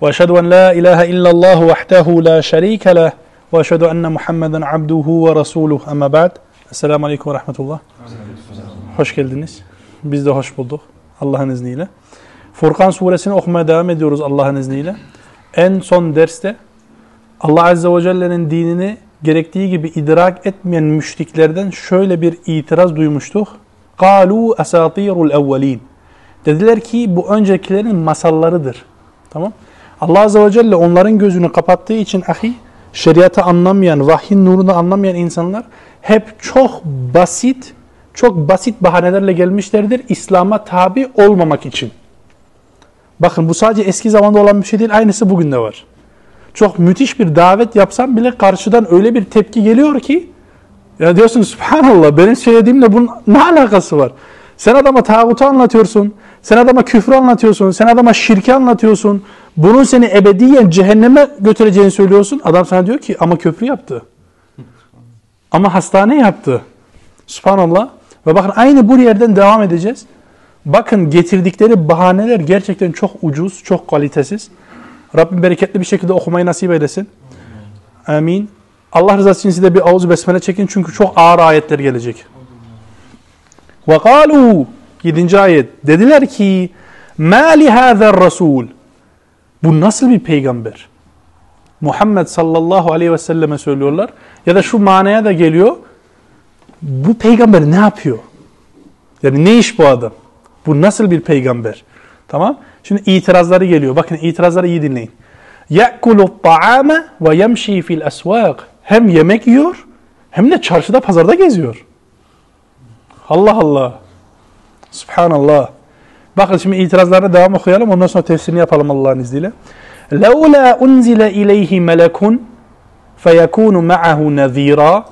واشهد ان لا اله الا الله وحده لا شريك له واشهد ان محمدا عبده ورسوله ama بعد Esselamu Aleyküm ve Rahmetullah. Hoş geldiniz. Biz de hoş bulduk. Allah'ın izniyle. Furkan suresini okumaya devam ediyoruz Allah'ın izniyle. En son derste Allah Azze ve Celle'nin dinini gerektiği gibi idrak etmeyen müşriklerden şöyle bir itiraz duymuştuk. قَالُوا أَسَاطِيرُ الْاَوَّل۪ينَ Dediler ki bu öncekilerin masallarıdır. Tamam. Allah Azze ve Celle onların gözünü kapattığı için ahi şeriatı anlamayan, vahyin nurunu anlamayan insanlar hep çok basit, çok basit bahanelerle gelmişlerdir İslam'a tabi olmamak için. Bakın bu sadece eski zamanda olan bir şey değil, aynısı bugün de var. Çok müthiş bir davet yapsam bile karşıdan öyle bir tepki geliyor ki ya diyorsun subhanallah benim söylediğimle bunun ne alakası var? Sen adama tağutu anlatıyorsun, sen adama küfrü anlatıyorsun, sen adama şirki anlatıyorsun. Bunun seni ebediyen cehenneme götüreceğini söylüyorsun. Adam sana diyor ki ama köprü yaptı. Ama hastane yaptı. Subhanallah. Ve bakın aynı bu yerden devam edeceğiz. Bakın getirdikleri bahaneler gerçekten çok ucuz, çok kalitesiz. Rabbim bereketli bir şekilde okumayı nasip eylesin. Amin. Allah rızası için size bir avuz besmele çekin çünkü çok ağır ayetler gelecek. Ve kalu 7. ayet dediler ki ma li hâzer rasul bu nasıl bir peygamber? Muhammed sallallahu aleyhi ve selleme söylüyorlar. Ya da şu manaya da geliyor. Bu peygamber ne yapıyor? Yani ne iş bu adam? Bu nasıl bir peygamber? Tamam. Şimdi itirazları geliyor. Bakın itirazları iyi dinleyin. يَأْكُلُ الطَّعَامَ وَيَمْشِي fil الْأَسْوَاقِ Hem yemek yiyor hem de çarşıda pazarda geziyor. Allah Allah. Subhanallah. Bakın şimdi itirazlarına devam okuyalım. Ondan sonra tefsirini yapalım Allah'ın izniyle. لَوْلَا اُنْزِلَ اِلَيْهِ مَلَكٌ فَيَكُونُ مَعَهُ نَذ۪يرًا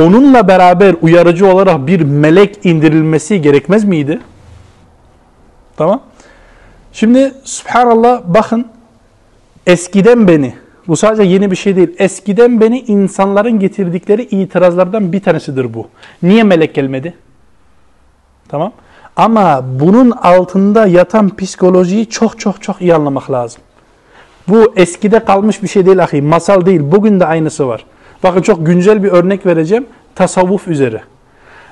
Onunla beraber uyarıcı olarak bir melek indirilmesi gerekmez miydi? Tamam. Şimdi subhanallah bakın eskiden beni bu sadece yeni bir şey değil. Eskiden beni insanların getirdikleri itirazlardan bir tanesidir bu. Niye melek gelmedi? Tamam. Ama bunun altında yatan psikolojiyi çok çok çok iyi anlamak lazım. Bu eskide kalmış bir şey değil ahi. Masal değil. Bugün de aynısı var. Bakın çok güncel bir örnek vereceğim. Tasavvuf üzere.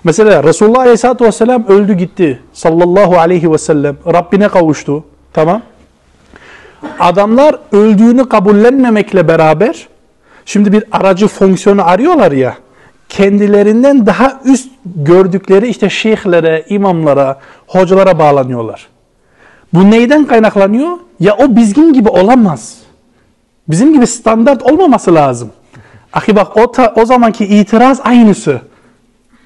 Mesela Resulullah Aleyhisselatü Vesselam öldü gitti. Sallallahu aleyhi ve sellem. Rabbine kavuştu. Tamam. Adamlar öldüğünü kabullenmemekle beraber şimdi bir aracı fonksiyonu arıyorlar ya. Kendilerinden daha üst gördükleri işte şeyhlere, imamlara, hocalara bağlanıyorlar. Bu neyden kaynaklanıyor? Ya o bizim gibi olamaz. Bizim gibi standart olmaması lazım. Ahi bak o, ta, o zamanki itiraz aynısı.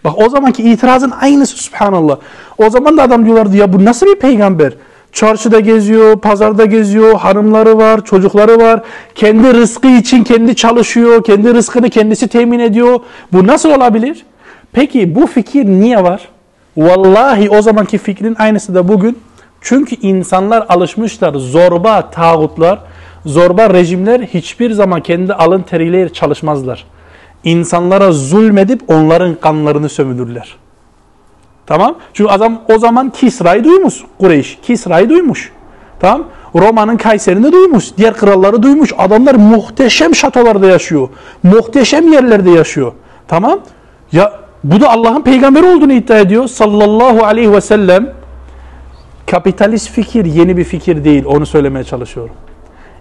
Bak o zamanki itirazın aynısı subhanallah. O zaman da adam diyorlardı ya bu nasıl bir peygamber? Çarşıda geziyor, pazarda geziyor, hanımları var, çocukları var. Kendi rızkı için kendi çalışıyor, kendi rızkını kendisi temin ediyor. Bu nasıl olabilir? Peki bu fikir niye var? Vallahi o zamanki fikrin aynısı da bugün. Çünkü insanlar alışmışlar zorba tağutlar, zorba rejimler hiçbir zaman kendi alın teriyle çalışmazlar. İnsanlara zulmedip onların kanlarını sömürürler. Tamam? Çünkü adam o zaman Kisra'yı duymuş Kureyş. Kisra'yı duymuş. Tamam? Roma'nın Kayseri'ni duymuş. Diğer kralları duymuş. Adamlar muhteşem şatolarda yaşıyor. Muhteşem yerlerde yaşıyor. Tamam? Ya bu da Allah'ın peygamberi olduğunu iddia ediyor. Sallallahu aleyhi ve sellem. Kapitalist fikir yeni bir fikir değil. Onu söylemeye çalışıyorum.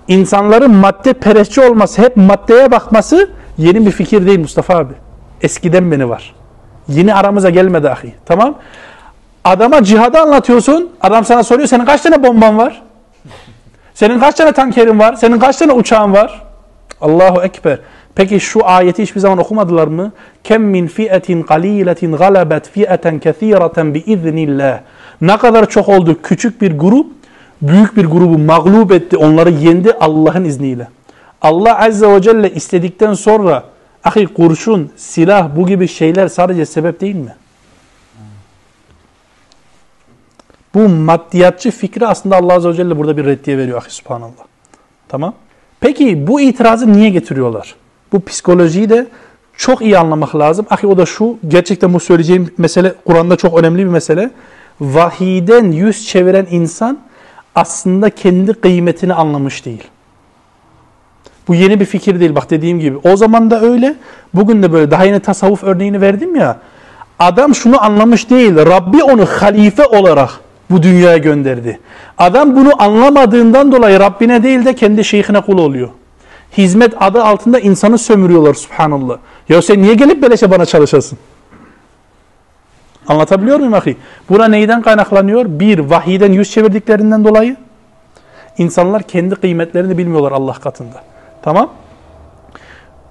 İnsanların madde perestçi olması, hep maddeye bakması yeni bir fikir değil Mustafa abi. Eskiden beni var. Yeni aramıza gelmedi ahi. Tamam. Adama cihadı anlatıyorsun. Adam sana soruyor senin kaç tane bomban var? Senin kaç tane tankerin var? Senin kaç tane uçağın var? Allahu Ekber. Peki şu ayeti hiçbir zaman okumadılar mı? Kem min fi'etin qaliletin galabet fi'eten kethireten biiznillah. Ne kadar çok oldu küçük bir grup büyük bir grubu mağlup etti. Onları yendi Allah'ın izniyle. Allah Azze ve Celle istedikten sonra ahi kurşun, silah bu gibi şeyler sadece sebep değil mi? Bu maddiyatçı fikri aslında Allah Azze ve Celle burada bir reddiye veriyor ahi subhanallah. Tamam. Peki bu itirazı niye getiriyorlar? Bu psikolojiyi de çok iyi anlamak lazım. Ahi o da şu, gerçekten bu söyleyeceğim mesele Kur'an'da çok önemli bir mesele. Vahiden yüz çeviren insan aslında kendi kıymetini anlamış değil. Bu yeni bir fikir değil bak dediğim gibi. O zaman da öyle, bugün de böyle. Daha yeni tasavvuf örneğini verdim ya. Adam şunu anlamış değil. Rabbi onu halife olarak bu dünyaya gönderdi. Adam bunu anlamadığından dolayı Rabbine değil de kendi şeyhine kul oluyor. Hizmet adı altında insanı sömürüyorlar subhanallah. Ya sen niye gelip beleşe bana çalışasın? Anlatabiliyor muyum ahi? Buna neyden kaynaklanıyor? Bir, vahiyden yüz çevirdiklerinden dolayı. İnsanlar kendi kıymetlerini bilmiyorlar Allah katında. Tamam?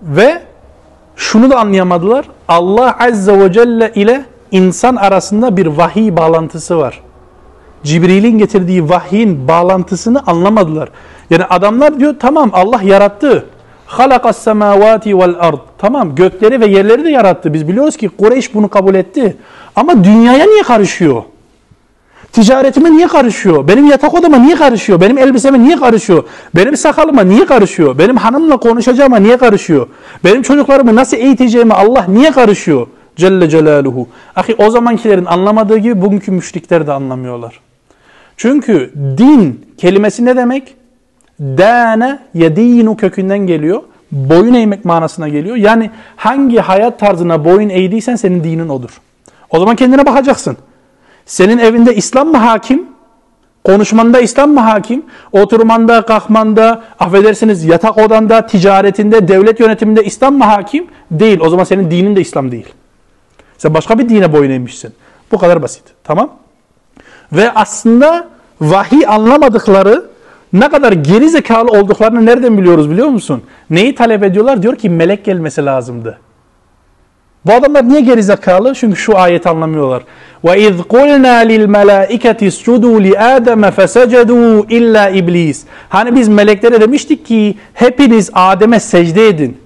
Ve şunu da anlayamadılar. Allah Azze ve Celle ile insan arasında bir vahiy bağlantısı var. Cibril'in getirdiği vahyin bağlantısını anlamadılar. Yani adamlar diyor tamam Allah yarattı. Halakas semavati vel ard. Tamam gökleri ve yerleri de yarattı. Biz biliyoruz ki Kureyş bunu kabul etti. Ama dünyaya niye karışıyor? Ticaretime niye karışıyor? Benim yatak odama niye karışıyor? Benim elbiseme niye karışıyor? Benim sakalıma niye karışıyor? Benim hanımla konuşacağıma niye karışıyor? Benim çocuklarımı nasıl eğiteceğime Allah niye karışıyor? Celle Celaluhu. Ahi o zamankilerin anlamadığı gibi bugünkü müşrikler de anlamıyorlar. Çünkü din kelimesi ne demek? Dâne yedînu kökünden geliyor. Boyun eğmek manasına geliyor. Yani hangi hayat tarzına boyun eğdiysen senin dinin odur. O zaman kendine bakacaksın. Senin evinde İslam mı hakim? Konuşmanda İslam mı hakim? Oturmanda, kalkmanda, affedersiniz yatak odanda, ticaretinde, devlet yönetiminde İslam mı hakim? Değil. O zaman senin dinin de İslam değil. Sen başka bir dine boyun eğmişsin. Bu kadar basit. Tamam? Ve aslında vahiy anlamadıkları ne kadar geri zekalı olduklarını nereden biliyoruz biliyor musun? Neyi talep ediyorlar? Diyor ki melek gelmesi lazımdı. Bu adamlar niye geri zekalı? Çünkü şu ayeti anlamıyorlar. وَاِذْ قُلْنَا لِلْمَلَائِكَةِ اسْجُدُوا لِآدَمَ فَسَجَدُوا illa iblis. Hani biz meleklere demiştik ki hepiniz Adem'e secde edin.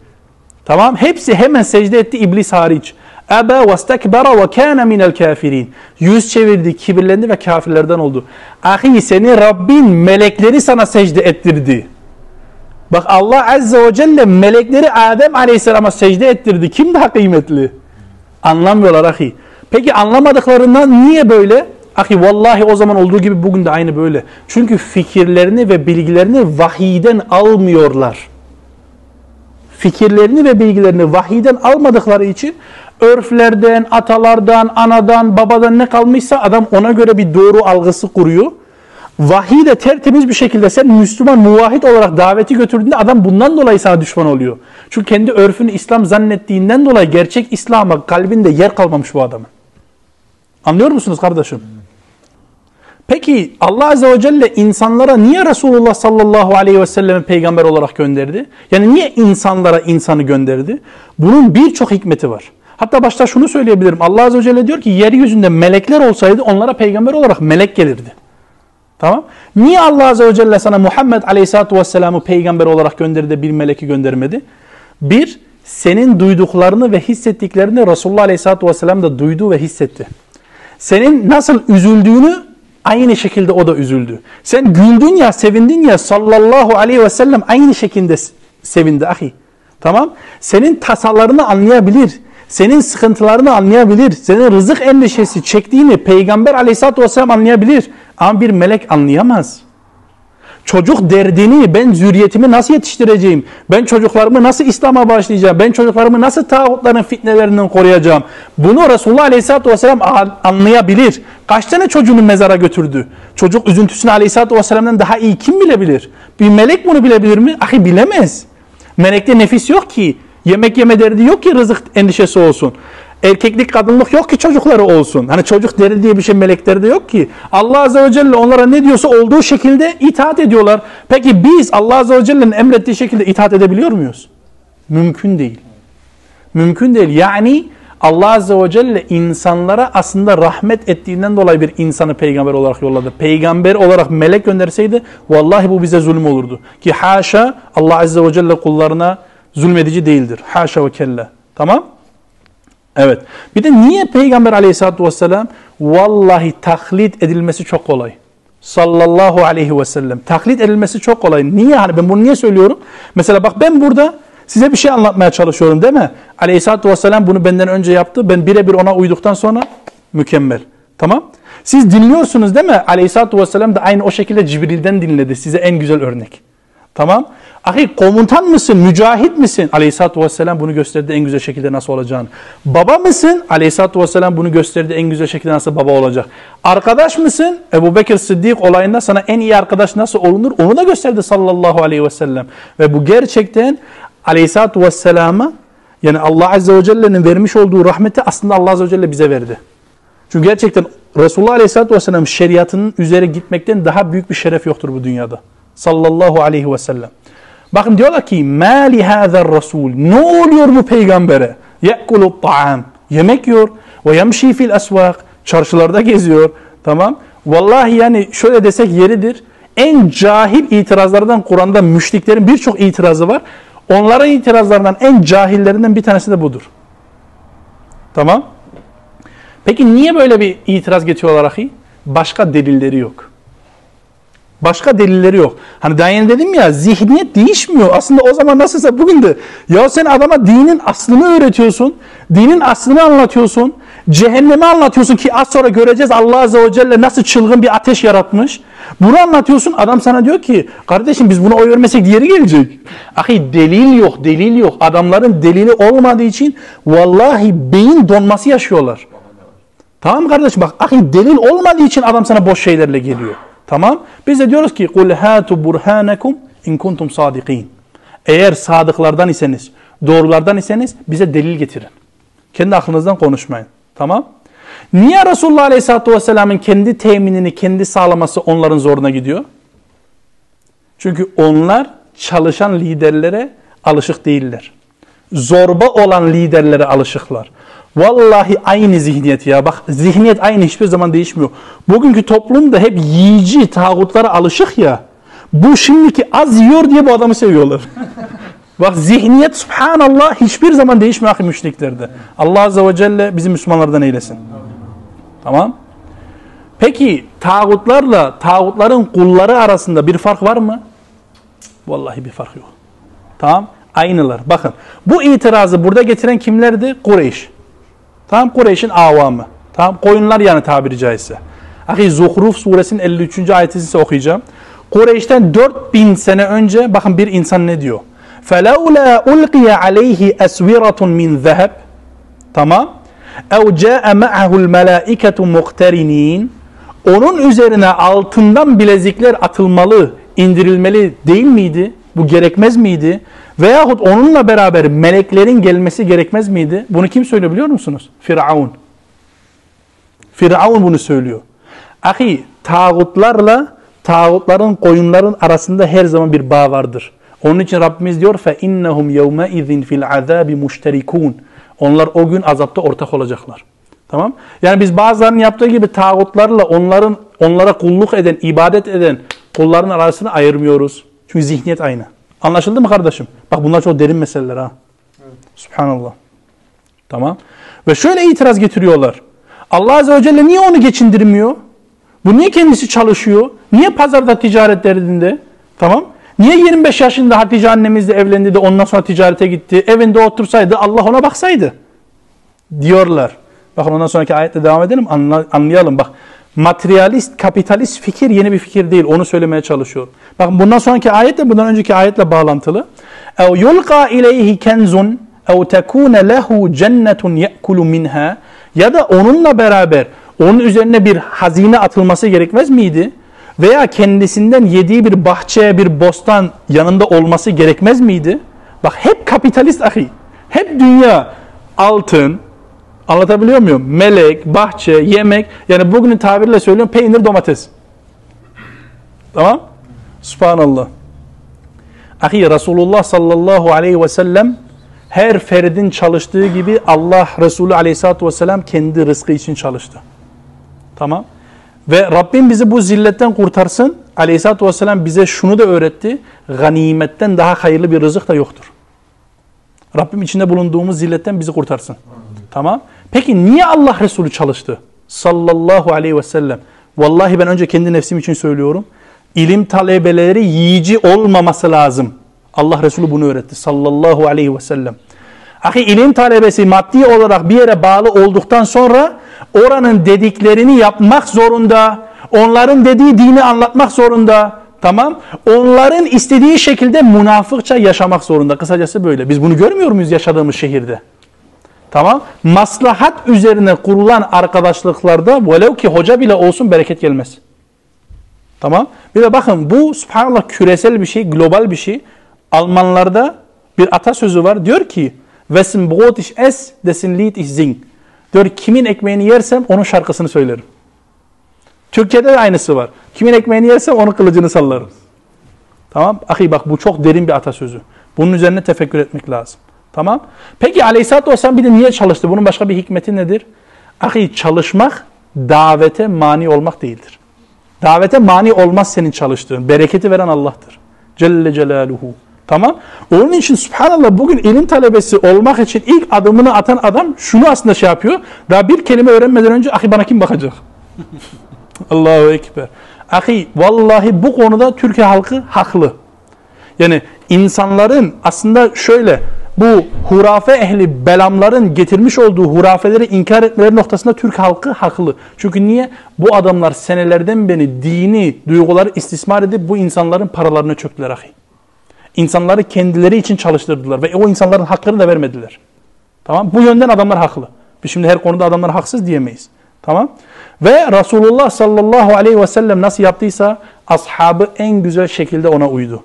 Tamam? Hepsi hemen secde etti iblis hariç. Ebe ve stekbera ve kâne minel kafirin. Yüz çevirdi, kibirlendi ve kafirlerden oldu. Ahi seni Rabbin melekleri sana secde ettirdi. Bak Allah Azze ve Celle melekleri Adem Aleyhisselam'a secde ettirdi. Kim daha kıymetli? Anlamıyorlar ahi. Peki anlamadıklarından niye böyle? Ahi vallahi o zaman olduğu gibi bugün de aynı böyle. Çünkü fikirlerini ve bilgilerini vahiyden almıyorlar. Fikirlerini ve bilgilerini vahiyden almadıkları için örflerden, atalardan, anadan, babadan ne kalmışsa adam ona göre bir doğru algısı kuruyor. Vahiy de tertemiz bir şekilde sen Müslüman muvahhid olarak daveti götürdüğünde adam bundan dolayı sana düşman oluyor. Çünkü kendi örfünü İslam zannettiğinden dolayı gerçek İslam'a kalbinde yer kalmamış bu adamın. Anlıyor musunuz kardeşim? Peki Allah Azze ve Celle insanlara niye Resulullah sallallahu aleyhi ve sellemi peygamber olarak gönderdi? Yani niye insanlara insanı gönderdi? Bunun birçok hikmeti var. Hatta başta şunu söyleyebilirim. Allah Azze ve Celle diyor ki yeryüzünde melekler olsaydı onlara peygamber olarak melek gelirdi. Tamam. Niye Allah Azze ve Celle sana Muhammed Aleyhisselatü Vesselam'ı peygamber olarak gönderdi de bir meleki göndermedi? Bir, senin duyduklarını ve hissettiklerini Resulullah Aleyhisselatü Vesselam da duydu ve hissetti. Senin nasıl üzüldüğünü aynı şekilde o da üzüldü. Sen güldün ya, sevindin ya sallallahu aleyhi ve sellem aynı şekilde sevindi ahi. Tamam? Senin tasalarını anlayabilir. Senin sıkıntılarını anlayabilir. Senin rızık endişesi çektiğini Peygamber aleyhissalatü vesselam anlayabilir. Ama bir melek anlayamaz. Çocuk derdini ben zürriyetimi nasıl yetiştireceğim? Ben çocuklarımı nasıl İslam'a başlayacağım? Ben çocuklarımı nasıl tağutların fitnelerinden koruyacağım? Bunu Resulullah Aleyhisselatü Vesselam anlayabilir. Kaç tane çocuğunu mezara götürdü? Çocuk üzüntüsünü Aleyhisselatü Vesselam'dan daha iyi kim bilebilir? Bir melek bunu bilebilir mi? Ahi bilemez. Melekte nefis yok ki. Yemek yeme derdi yok ki rızık endişesi olsun. Erkeklik kadınlık yok ki çocukları olsun. Hani çocuk deri diye bir şey meleklerde yok ki. Allah Azze ve Celle onlara ne diyorsa olduğu şekilde itaat ediyorlar. Peki biz Allah Azze ve Celle'nin emrettiği şekilde itaat edebiliyor muyuz? Mümkün değil. Mümkün değil. Yani Allah Azze ve Celle insanlara aslında rahmet ettiğinden dolayı bir insanı peygamber olarak yolladı. Peygamber olarak melek gönderseydi vallahi bu bize zulüm olurdu. Ki haşa Allah Azze ve Celle kullarına zulmedici değildir. Haşa ve kella. Tamam? Evet. Bir de niye Peygamber aleyhissalatü vesselam vallahi taklit edilmesi çok kolay. Sallallahu aleyhi ve sellem. Taklit edilmesi çok kolay. Niye? Hani ben bunu niye söylüyorum? Mesela bak ben burada size bir şey anlatmaya çalışıyorum değil mi? Aleyhisselatü vesselam bunu benden önce yaptı. Ben birebir ona uyduktan sonra mükemmel. Tamam? Siz dinliyorsunuz değil mi? Aleyhisselatü vesselam da aynı o şekilde Cibril'den dinledi. Size en güzel örnek. Tamam? Ahi komutan mısın, mücahit misin? Aleyhisselatü Vesselam bunu gösterdi en güzel şekilde nasıl olacağını. Baba mısın? Aleyhisselatü Vesselam bunu gösterdi en güzel şekilde nasıl baba olacak. Arkadaş mısın? Ebu Bekir Sıddık olayında sana en iyi arkadaş nasıl olunur? Onu da gösterdi sallallahu aleyhi ve sellem. Ve bu gerçekten Aleyhisselatü Vesselam'a yani Allah Azze ve Celle'nin vermiş olduğu rahmeti aslında Allah Azze ve Celle bize verdi. Çünkü gerçekten Resulullah Aleyhisselatü Vesselam şeriatının üzere gitmekten daha büyük bir şeref yoktur bu dünyada. Sallallahu aleyhi ve sellem. Bakın diyorlar ki مَا لِهَذَا Rasul. Ne oluyor bu peygambere? يَأْكُلُ الطَّعَامِ Yemek yiyor. Ve yemşi fil asvak. Çarşılarda geziyor. Tamam. Vallahi yani şöyle desek yeridir. En cahil itirazlardan Kur'an'da müşriklerin birçok itirazı var. Onların itirazlarından en cahillerinden bir tanesi de budur. Tamam. Peki niye böyle bir itiraz getiriyorlar ahi? Başka delilleri yok. Başka delilleri yok. Hani daha yeni dedim ya zihniyet değişmiyor. Aslında o zaman nasılsa bugün de. Ya sen adama dinin aslını öğretiyorsun. Dinin aslını anlatıyorsun. Cehennemi anlatıyorsun ki az sonra göreceğiz Allah Azze ve Celle nasıl çılgın bir ateş yaratmış. Bunu anlatıyorsun adam sana diyor ki kardeşim biz buna oy vermesek diğeri gelecek. Ahi delil yok delil yok. Adamların delili olmadığı için vallahi beyin donması yaşıyorlar. Tamam kardeşim bak ahi delil olmadığı için adam sana boş şeylerle geliyor. Tamam. Biz de diyoruz ki kul hatu burhanakum in kuntum sadikin. Eğer sadıklardan iseniz, doğrulardan iseniz bize delil getirin. Kendi aklınızdan konuşmayın. Tamam? Niye Resulullah Aleyhisselatü Vesselam'ın kendi teminini, kendi sağlaması onların zoruna gidiyor? Çünkü onlar çalışan liderlere alışık değiller. Zorba olan liderlere alışıklar. Vallahi aynı zihniyet ya. Bak zihniyet aynı hiçbir zaman değişmiyor. Bugünkü toplumda hep yiyici tağutlara alışık ya. Bu şimdiki az yiyor diye bu adamı seviyorlar. Bak zihniyet subhanallah hiçbir zaman değişmiyor müşriklerde. Allah azze ve celle bizi Müslümanlardan eylesin. Tamam. Peki tağutlarla tağutların kulları arasında bir fark var mı? Vallahi bir fark yok. Tamam. Aynılar. Bakın bu itirazı burada getiren kimlerdi? Kureyş. Tamam Kureyş'in avamı. Tamam koyunlar yani tabiri caizse. Ahi Zuhruf suresinin 53. ayetini size okuyacağım. Kureyş'ten 4000 sene önce bakın bir insan ne diyor? فَلَوْلَا أُلْقِيَ عَلَيْهِ أَسْوِرَةٌ مِنْ ذَهَبٍ Tamam. اَوْ جَاءَ مَعَهُ الْمَلَائِكَةُ مُقْتَرِنِينَ Onun üzerine altından bilezikler atılmalı, indirilmeli değil miydi? Bu gerekmez miydi? Veyahut onunla beraber meleklerin gelmesi gerekmez miydi? Bunu kim söylüyor biliyor musunuz? Firavun. Firavun bunu söylüyor. Ahi tağutlarla tağutların koyunların arasında her zaman bir bağ vardır. Onun için Rabbimiz diyor fe innahum yevme izin fil azabi müşterikun. Onlar o gün azapta ortak olacaklar. Tamam? Yani biz bazılarının yaptığı gibi tağutlarla onların onlara kulluk eden, ibadet eden kulların arasını ayırmıyoruz. Çünkü zihniyet aynı. Anlaşıldı mı kardeşim? Bak bunlar çok derin meseleler ha. Evet. Subhanallah. Tamam. Ve şöyle itiraz getiriyorlar. Allah Azze ve Celle niye onu geçindirmiyor? Bu niye kendisi çalışıyor? Niye pazarda ticaret derdinde? Tamam. Niye 25 yaşında Hatice annemizle evlendi de ondan sonra ticarete gitti? Evinde otursaydı Allah ona baksaydı. Diyorlar. Bakın ondan sonraki ayette devam edelim anlayalım. Bak materyalist, kapitalist fikir yeni bir fikir değil. Onu söylemeye çalışıyor. Bakın bundan sonraki ayet de bundan önceki ayetle bağlantılı. اَوْ يُلْقَى اِلَيْهِ كَنْزٌ اَوْ تَكُونَ لَهُ جَنَّةٌ يَأْكُلُ مِنْهَا Ya da onunla beraber onun üzerine bir hazine atılması gerekmez miydi? Veya kendisinden yediği bir bahçe, bir bostan yanında olması gerekmez miydi? Bak hep kapitalist ahi. Hep dünya altın, Anlatabiliyor muyum? Melek, bahçe, yemek. Yani bugünün tabiriyle söylüyorum peynir, domates. Tamam? Subhanallah. Ahi Resulullah sallallahu aleyhi ve sellem her ferdin çalıştığı gibi Allah Resulü aleyhissalatü vesselam kendi rızkı için çalıştı. Tamam. Ve Rabbim bizi bu zilletten kurtarsın. Aleyhisselatü Vesselam bize şunu da öğretti. Ganimetten daha hayırlı bir rızık da yoktur. Rabbim içinde bulunduğumuz zilletten bizi kurtarsın. Tamam. Peki niye Allah Resulü çalıştı? Sallallahu aleyhi ve sellem. Vallahi ben önce kendi nefsim için söylüyorum. İlim talebeleri yiyici olmaması lazım. Allah Resulü bunu öğretti. Sallallahu aleyhi ve sellem. Ahi ilim talebesi maddi olarak bir yere bağlı olduktan sonra oranın dediklerini yapmak zorunda. Onların dediği dini anlatmak zorunda. Tamam. Onların istediği şekilde münafıkça yaşamak zorunda. Kısacası böyle. Biz bunu görmüyor muyuz yaşadığımız şehirde? Tamam. Maslahat üzerine kurulan arkadaşlıklarda velev ki hoca bile olsun bereket gelmez. Tamam. Bir de bakın bu subhanallah küresel bir şey, global bir şey. Almanlarda bir atasözü var. Diyor ki Wessen Brot ich es, dessen Lied ich sing. Diyor kimin ekmeğini yersem onun şarkısını söylerim. Türkiye'de de aynısı var. Kimin ekmeğini yersem onun kılıcını sallarım. Tamam. Ahi bak bu çok derin bir atasözü. Bunun üzerine tefekkür etmek lazım. Tamam. Peki Aleyhisselatü Vesselam bir de niye çalıştı? Bunun başka bir hikmeti nedir? Ahi çalışmak davete mani olmak değildir. Davete mani olmaz senin çalıştığın. Bereketi veren Allah'tır. Celle Celaluhu. Tamam. Onun için subhanallah bugün ilim talebesi olmak için ilk adımını atan adam şunu aslında şey yapıyor. Daha bir kelime öğrenmeden önce ahi bana kim bakacak? Allahu Ekber. Ahi vallahi bu konuda Türkiye halkı haklı. Yani insanların aslında şöyle bu hurafe ehli belamların getirmiş olduğu hurafeleri inkar etmeleri noktasında Türk halkı haklı. Çünkü niye? Bu adamlar senelerden beri dini duyguları istismar edip bu insanların paralarını çöktüler ahi. İnsanları kendileri için çalıştırdılar ve o insanların haklarını da vermediler. Tamam? Bu yönden adamlar haklı. Biz şimdi her konuda adamlar haksız diyemeyiz. Tamam? Ve Resulullah sallallahu aleyhi ve sellem nasıl yaptıysa ashabı en güzel şekilde ona uydu.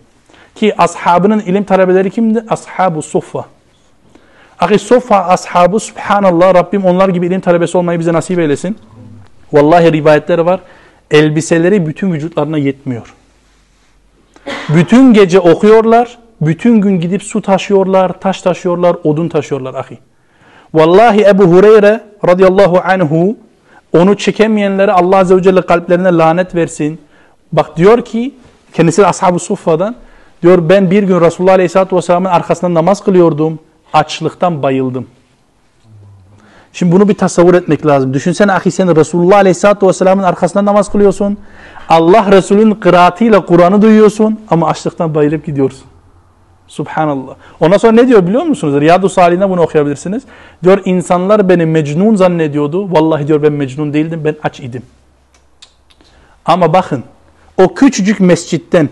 Ki ashabının ilim talebeleri kimdi? Ashab-ı Suffa. Ahi Suffa ashabı subhanallah Rabbim onlar gibi ilim talebesi olmayı bize nasip eylesin. Vallahi rivayetleri var. Elbiseleri bütün vücutlarına yetmiyor. Bütün gece okuyorlar. Bütün gün gidip su taşıyorlar, taş taşıyorlar, odun taşıyorlar ahi. Vallahi Ebu Hureyre radıyallahu anhu onu çekemeyenlere Allah azze ve celle kalplerine lanet versin. Bak diyor ki kendisi de ashab-ı suffa'dan diyor ben bir gün Resulullah aleyhissalatü vesselamın arkasında namaz kılıyordum. Açlıktan bayıldım. Şimdi bunu bir tasavvur etmek lazım. Düşünsene ahi sen Resulullah Aleyhisselatü Vesselam'ın arkasında namaz kılıyorsun. Allah Resulü'nün kıraatıyla Kur'an'ı duyuyorsun ama açlıktan bayılıp gidiyorsun. Subhanallah. Ondan sonra ne diyor biliyor musunuz? Riyadu Salih'inde bunu okuyabilirsiniz. Diyor insanlar beni mecnun zannediyordu. Vallahi diyor ben mecnun değildim ben aç idim. Ama bakın o küçücük mescitten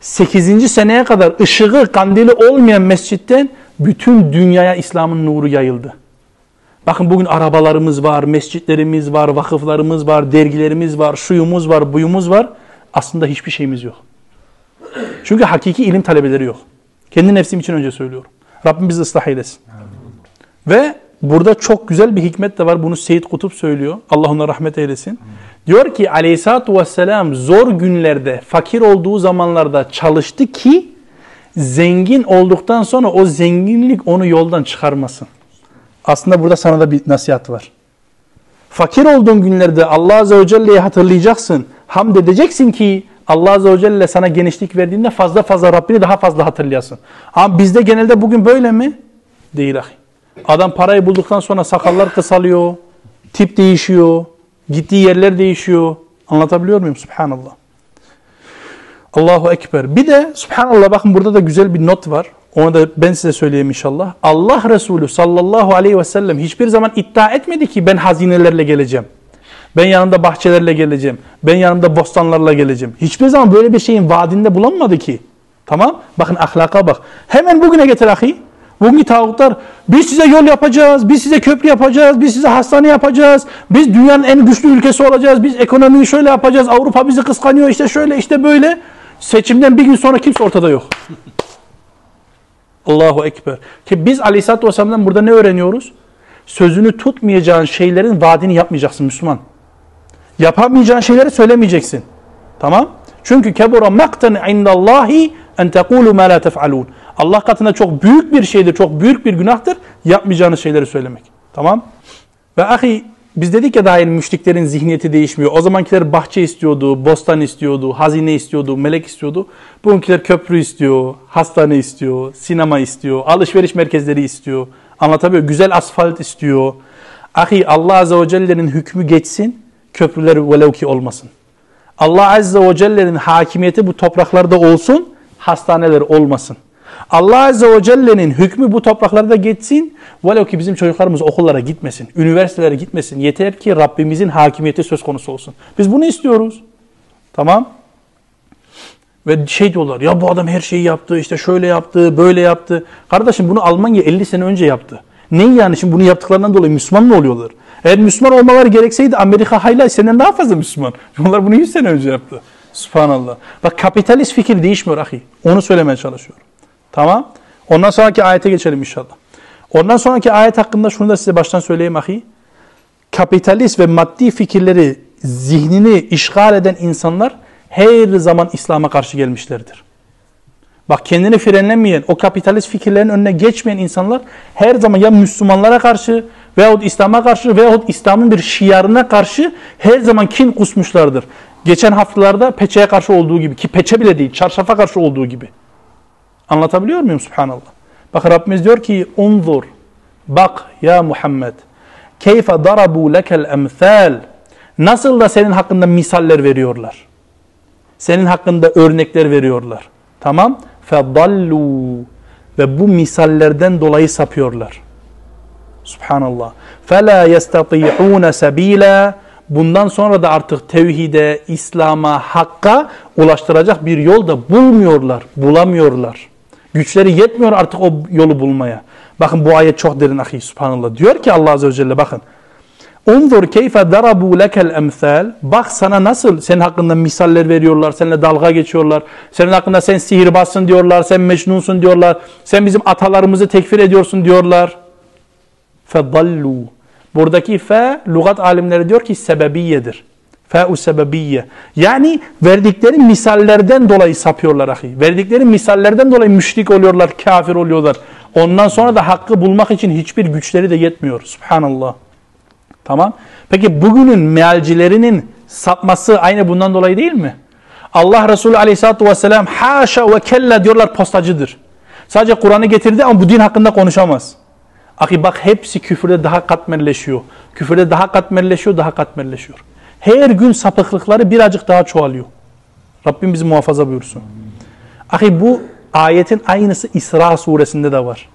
8. seneye kadar ışığı kandili olmayan mescitten bütün dünyaya İslam'ın nuru yayıldı. Bakın bugün arabalarımız var, mescitlerimiz var, vakıflarımız var, dergilerimiz var, şuyumuz var, buyumuz var. Aslında hiçbir şeyimiz yok. Çünkü hakiki ilim talebeleri yok. Kendi nefsim için önce söylüyorum. Rabbim bizi ıslah eylesin. Ve burada çok güzel bir hikmet de var. Bunu Seyyid Kutup söylüyor. Allah ona rahmet eylesin. Diyor ki aleyhissalatü vesselam zor günlerde, fakir olduğu zamanlarda çalıştı ki zengin olduktan sonra o zenginlik onu yoldan çıkarmasın. Aslında burada sana da bir nasihat var. Fakir olduğun günlerde Allah Azze ve Celle'yi hatırlayacaksın. Hamd edeceksin ki Allah Azze ve Celle sana genişlik verdiğinde fazla fazla Rabbini daha fazla hatırlayasın. Ama bizde genelde bugün böyle mi? Değil ahi. Adam parayı bulduktan sonra sakallar kısalıyor, tip değişiyor, gittiği yerler değişiyor. Anlatabiliyor muyum? Subhanallah. Allahu Ekber. Bir de Subhanallah bakın burada da güzel bir not var. Onu da ben size söyleyeyim inşallah. Allah Resulü sallallahu aleyhi ve sellem hiçbir zaman iddia etmedi ki ben hazinelerle geleceğim. Ben yanımda bahçelerle geleceğim. Ben yanımda bostanlarla geleceğim. Hiçbir zaman böyle bir şeyin vaadinde bulunmadı ki. Tamam? Bakın ahlaka bak. Hemen bugüne getir ahi. Bugünkü tağutlar biz size yol yapacağız, biz size köprü yapacağız, biz size hastane yapacağız, biz dünyanın en güçlü ülkesi olacağız, biz ekonomiyi şöyle yapacağız, Avrupa bizi kıskanıyor, işte şöyle işte böyle. Seçimden bir gün sonra kimse ortada yok. Allahu Ekber. Ki biz Aleyhisselatü Vesselam'dan burada ne öğreniyoruz? Sözünü tutmayacağın şeylerin vaadini yapmayacaksın Müslüman. Yapamayacağın şeyleri söylemeyeceksin. Tamam? Çünkü kebura maktan indallahi en tekulu ma la tef'alun. Allah katında çok büyük bir şeydir, çok büyük bir günahtır yapmayacağınız şeyleri söylemek. Tamam? Ve ahi biz dedik ya daha yeni müşriklerin zihniyeti değişmiyor. O zamankiler bahçe istiyordu, bostan istiyordu, hazine istiyordu, melek istiyordu. Bugünküler köprü istiyor, hastane istiyor, sinema istiyor, alışveriş merkezleri istiyor. Anlatabiliyor Güzel asfalt istiyor. Ahi Allah Azze ve Celle'nin hükmü geçsin, köprüler velev ki olmasın. Allah Azze ve Celle'nin hakimiyeti bu topraklarda olsun, hastaneler olmasın. Allah Azze ve Celle'nin hükmü bu topraklarda geçsin. Velev ki bizim çocuklarımız okullara gitmesin, üniversitelere gitmesin. Yeter ki Rabbimizin hakimiyeti söz konusu olsun. Biz bunu istiyoruz. Tamam. Ve şey diyorlar ya bu adam her şeyi yaptı, işte şöyle yaptı, böyle yaptı. Kardeşim bunu Almanya 50 sene önce yaptı. Ne yani şimdi bunu yaptıklarından dolayı Müslüman mı oluyorlar? Eğer Müslüman olmaları gerekseydi Amerika hayla senden daha fazla Müslüman. Onlar bunu 100 sene önce yaptı. Subhanallah. Bak kapitalist fikir değişmiyor ahi. Onu söylemeye çalışıyorum. Tamam. Ondan sonraki ayete geçelim inşallah. Ondan sonraki ayet hakkında şunu da size baştan söyleyeyim ahi. Kapitalist ve maddi fikirleri zihnini işgal eden insanlar her zaman İslam'a karşı gelmişlerdir. Bak kendini frenlemeyen, o kapitalist fikirlerin önüne geçmeyen insanlar her zaman ya Müslümanlara karşı veyahut İslam'a karşı veyahut İslam'ın bir şiarına karşı her zaman kin kusmuşlardır. Geçen haftalarda peçeye karşı olduğu gibi ki peçe bile değil çarşafa karşı olduğu gibi. Anlatabiliyor muyum subhanallah? Bak Rabbimiz diyor ki unzur bak ya Muhammed keyfe darabu lekel emthal nasıl da senin hakkında misaller veriyorlar. Senin hakkında örnekler veriyorlar. Tamam? Fedallu ve bu misallerden dolayı sapıyorlar. Subhanallah. Fela yestati'un sabila bundan sonra da artık tevhide, İslam'a, hakka ulaştıracak bir yol da bulmuyorlar, bulamıyorlar. Güçleri yetmiyor artık o yolu bulmaya. Bakın bu ayet çok derin ahi subhanallah. Diyor ki Allah Azze ve Celle bakın. Unzur keyfe darabu lekel emsal. Bak sana nasıl senin hakkında misaller veriyorlar, seninle dalga geçiyorlar. Senin hakkında sen sihirbazsın diyorlar, sen mecnunsun diyorlar. Sen bizim atalarımızı tekfir ediyorsun diyorlar. Fedallu. Buradaki fe, lügat alimleri diyor ki sebebiyedir. Fe'u sebebiyye. Yani verdikleri misallerden dolayı sapıyorlar ahi. Verdikleri misallerden dolayı müşrik oluyorlar, kafir oluyorlar. Ondan sonra da hakkı bulmak için hiçbir güçleri de yetmiyor. Subhanallah. Tamam. Peki bugünün mealcilerinin sapması aynı bundan dolayı değil mi? Allah Resulü aleyhissalatü vesselam haşa ve kella diyorlar postacıdır. Sadece Kur'an'ı getirdi ama bu din hakkında konuşamaz. Ahi bak hepsi küfürde daha katmerleşiyor. Küfürde daha katmerleşiyor, daha katmerleşiyor. Her gün sapıklıkları birazcık daha çoğalıyor. Rabbim bizi muhafaza buyursun. Ahi bu ayetin aynısı İsra suresinde de var.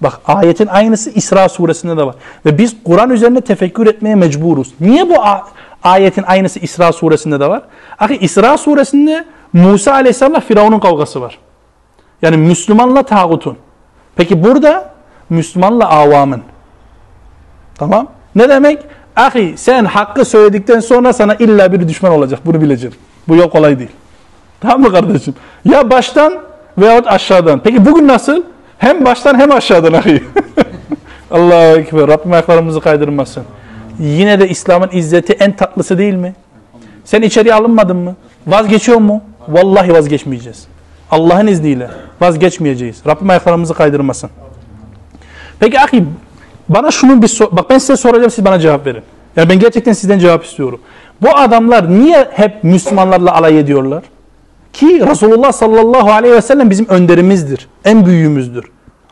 Bak ayetin aynısı İsra suresinde de var. Ve biz Kur'an üzerine tefekkür etmeye mecburuz. Niye bu ayetin aynısı İsra suresinde de var? Ahi İsra suresinde Musa aleyhisselamla Firavun'un kavgası var. Yani Müslümanla tağutun. Peki burada Müslümanla avamın. Tamam? Ne demek? Ahi sen hakkı söyledikten sonra sana illa bir düşman olacak. Bunu bileceğim. Bu yol kolay değil. Tamam mı kardeşim? Ya baştan veyahut aşağıdan. Peki bugün nasıl? Hem baştan hem aşağıdan ahi. Allahu Ekber. Rabbim ayaklarımızı kaydırmasın. Yine de İslam'ın izzeti en tatlısı değil mi? Sen içeriye alınmadın mı? Vazgeçiyor mu? Vallahi vazgeçmeyeceğiz. Allah'ın izniyle vazgeçmeyeceğiz. Rabbim ayaklarımızı kaydırmasın. Peki ahi bana şunun bir sor bak ben size soracağım siz bana cevap verin. Yani ben gerçekten sizden cevap istiyorum. Bu adamlar niye hep Müslümanlarla alay ediyorlar? Ki Resulullah sallallahu aleyhi ve sellem bizim önderimizdir. En büyüğümüzdür.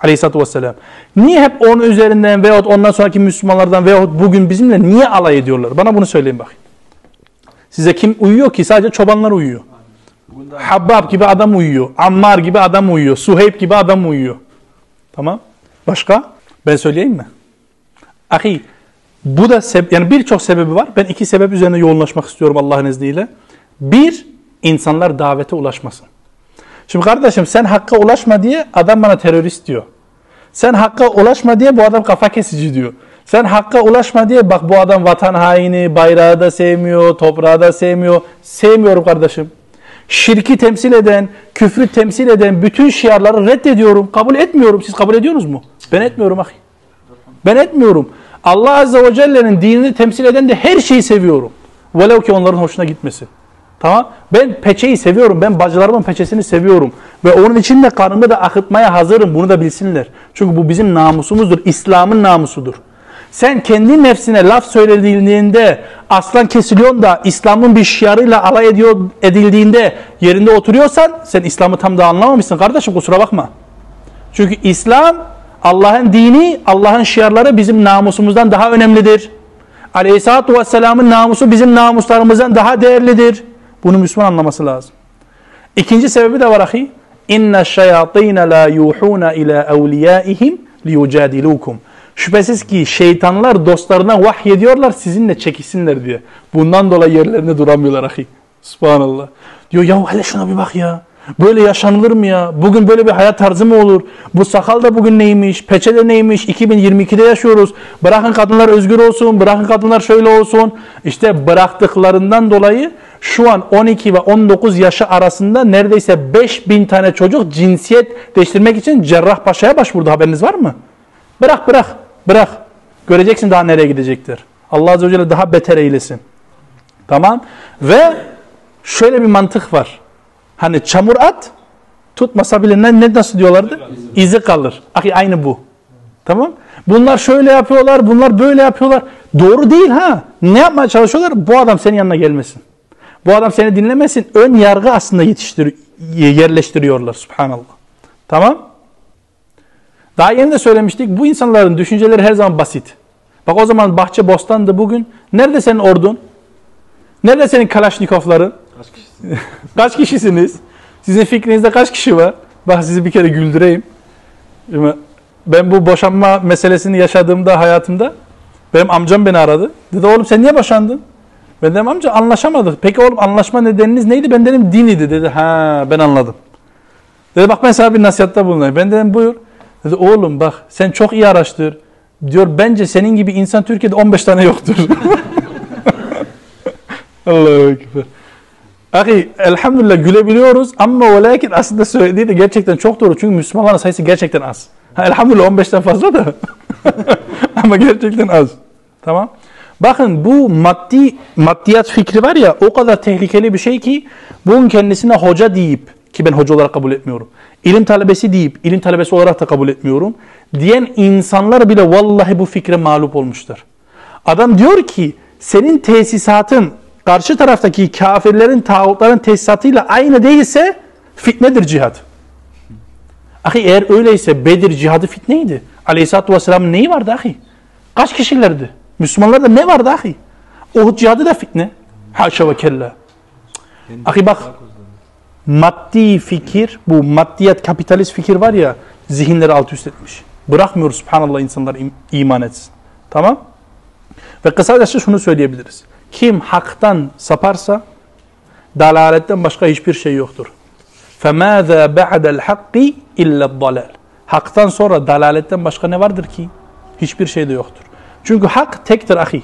Aleyhisselatü vesselam. Niye hep onun üzerinden veyahut ondan sonraki Müslümanlardan veyahut bugün bizimle niye alay ediyorlar? Bana bunu söyleyin bakayım. Size kim uyuyor ki? Sadece çobanlar uyuyor. Habbab gibi adam uyuyor. Ammar gibi adam uyuyor. Suheyb gibi adam uyuyor. Tamam. Başka? Ben söyleyeyim mi? Ahi bu da yani birçok sebebi var. Ben iki sebep üzerine yoğunlaşmak istiyorum Allah'ın izniyle. Bir, insanlar davete ulaşmasın. Şimdi kardeşim sen hakka ulaşma diye adam bana terörist diyor. Sen hakka ulaşma diye bu adam kafa kesici diyor. Sen hakka ulaşma diye bak bu adam vatan haini, bayrağı da sevmiyor, toprağı da sevmiyor. Sevmiyorum kardeşim. Şirki temsil eden, küfrü temsil eden bütün şiarları reddediyorum. Kabul etmiyorum. Siz kabul ediyorsunuz mu? Ben etmiyorum ahi. Ben etmiyorum. Allah Azze ve Celle'nin dinini temsil eden de her şeyi seviyorum. Velev ki onların hoşuna gitmesin. Tamam. Ben peçeyi seviyorum. Ben bacılarımın peçesini seviyorum. Ve onun için de kanımı da akıtmaya hazırım. Bunu da bilsinler. Çünkü bu bizim namusumuzdur. İslam'ın namusudur. Sen kendi nefsine laf söylediğinde aslan kesiliyorsun da İslam'ın bir şiarıyla alay ediyor, edildiğinde yerinde oturuyorsan sen İslam'ı tam da anlamamışsın kardeşim kusura bakma. Çünkü İslam Allah'ın dini, Allah'ın şiarları bizim namusumuzdan daha önemlidir. Aleyhisselatü Vesselam'ın namusu bizim namuslarımızdan daha değerlidir. Bunu Müslüman anlaması lazım. İkinci sebebi de var ahi. İnne şeyatîne la yuhûne ilâ evliyaihim liyucadilukum. Şüphesiz ki şeytanlar dostlarına vahyediyorlar sizinle çekişsinler diye. Bundan dolayı yerlerinde duramıyorlar ahi. Subhanallah. Diyor ya hele şuna bir bak ya. Böyle yaşanılır mı ya? Bugün böyle bir hayat tarzı mı olur? Bu sakal da bugün neymiş? Peçe de neymiş? 2022'de yaşıyoruz. Bırakın kadınlar özgür olsun. Bırakın kadınlar şöyle olsun. İşte bıraktıklarından dolayı şu an 12 ve 19 yaşı arasında neredeyse 5000 tane çocuk cinsiyet değiştirmek için Cerrahpaşa'ya başvurdu. Haberiniz var mı? Bırak bırak. Bırak. Göreceksin daha nereye gidecektir. Allah Azze ve Celle daha beter eylesin. Tamam. Ve şöyle bir mantık var. Hani çamur at tutmasa bile ne, ne nasıl diyorlardı? İzi kalır. Aynı bu. Tamam? Bunlar şöyle yapıyorlar, bunlar böyle yapıyorlar. Doğru değil ha. Ne yapmaya çalışıyorlar? Bu adam senin yanına gelmesin. Bu adam seni dinlemesin. Ön yargı aslında yetiştir yerleştiriyorlar. Subhanallah. Tamam? Daha yeni de söylemiştik. Bu insanların düşünceleri her zaman basit. Bak o zaman bahçe bostandı bugün. Nerede senin ordun? Nerede senin kalaşnikovların? Kaç kişisiniz? kaç kişisiniz? Sizin fikrinizde kaç kişi var? Bak sizi bir kere güldüreyim. Ben bu boşanma meselesini yaşadığımda hayatımda benim amcam beni aradı. Dedi oğlum sen niye boşandın? Ben dedim amca anlaşamadık. Peki oğlum anlaşma nedeniniz neydi? Ben dedim din idi dedi. Ha ben anladım. Dedi bak ben sana bir nasihatta bulunayım. Ben dedim buyur. Dedi oğlum bak sen çok iyi araştır. Diyor bence senin gibi insan Türkiye'de 15 tane yoktur. Allahu Ekber. Ahi elhamdülillah gülebiliyoruz ama o lakin aslında söylediği de gerçekten çok doğru. Çünkü Müslümanların sayısı gerçekten az. Ha, elhamdülillah 15'ten fazla da ama gerçekten az. Tamam. Bakın bu maddi maddiyat fikri var ya o kadar tehlikeli bir şey ki bunun kendisine hoca deyip ki ben hoca olarak kabul etmiyorum. İlim talebesi deyip ilim talebesi olarak da kabul etmiyorum. Diyen insanlar bile vallahi bu fikre mağlup olmuştur. Adam diyor ki senin tesisatın karşı taraftaki kafirlerin, tağutların tesisatıyla aynı değilse fitnedir cihad. Ahi eğer öyleyse Bedir cihadı fitneydi. Aleyhisselatü Vesselam'ın neyi vardı ahi? Kaç kişilerdi? Müslümanlarda ne vardı ahi? Uhud cihadı da fitne. Haşa ve kella. Ahi bak maddi fikir, bu maddiyat kapitalist fikir var ya zihinleri alt üst etmiş. Bırakmıyoruz subhanallah insanlar iman etsin. Tamam? Ve kısaca şunu söyleyebiliriz. Kim haktan saparsa dalaletten başka hiçbir şey yoktur. فَمَاذَا بَعْدَ الْحَقِّ اِلَّا الضَّلَالِ Haktan sonra dalaletten başka ne vardır ki? Hiçbir şey de yoktur. Çünkü hak tektir ahi.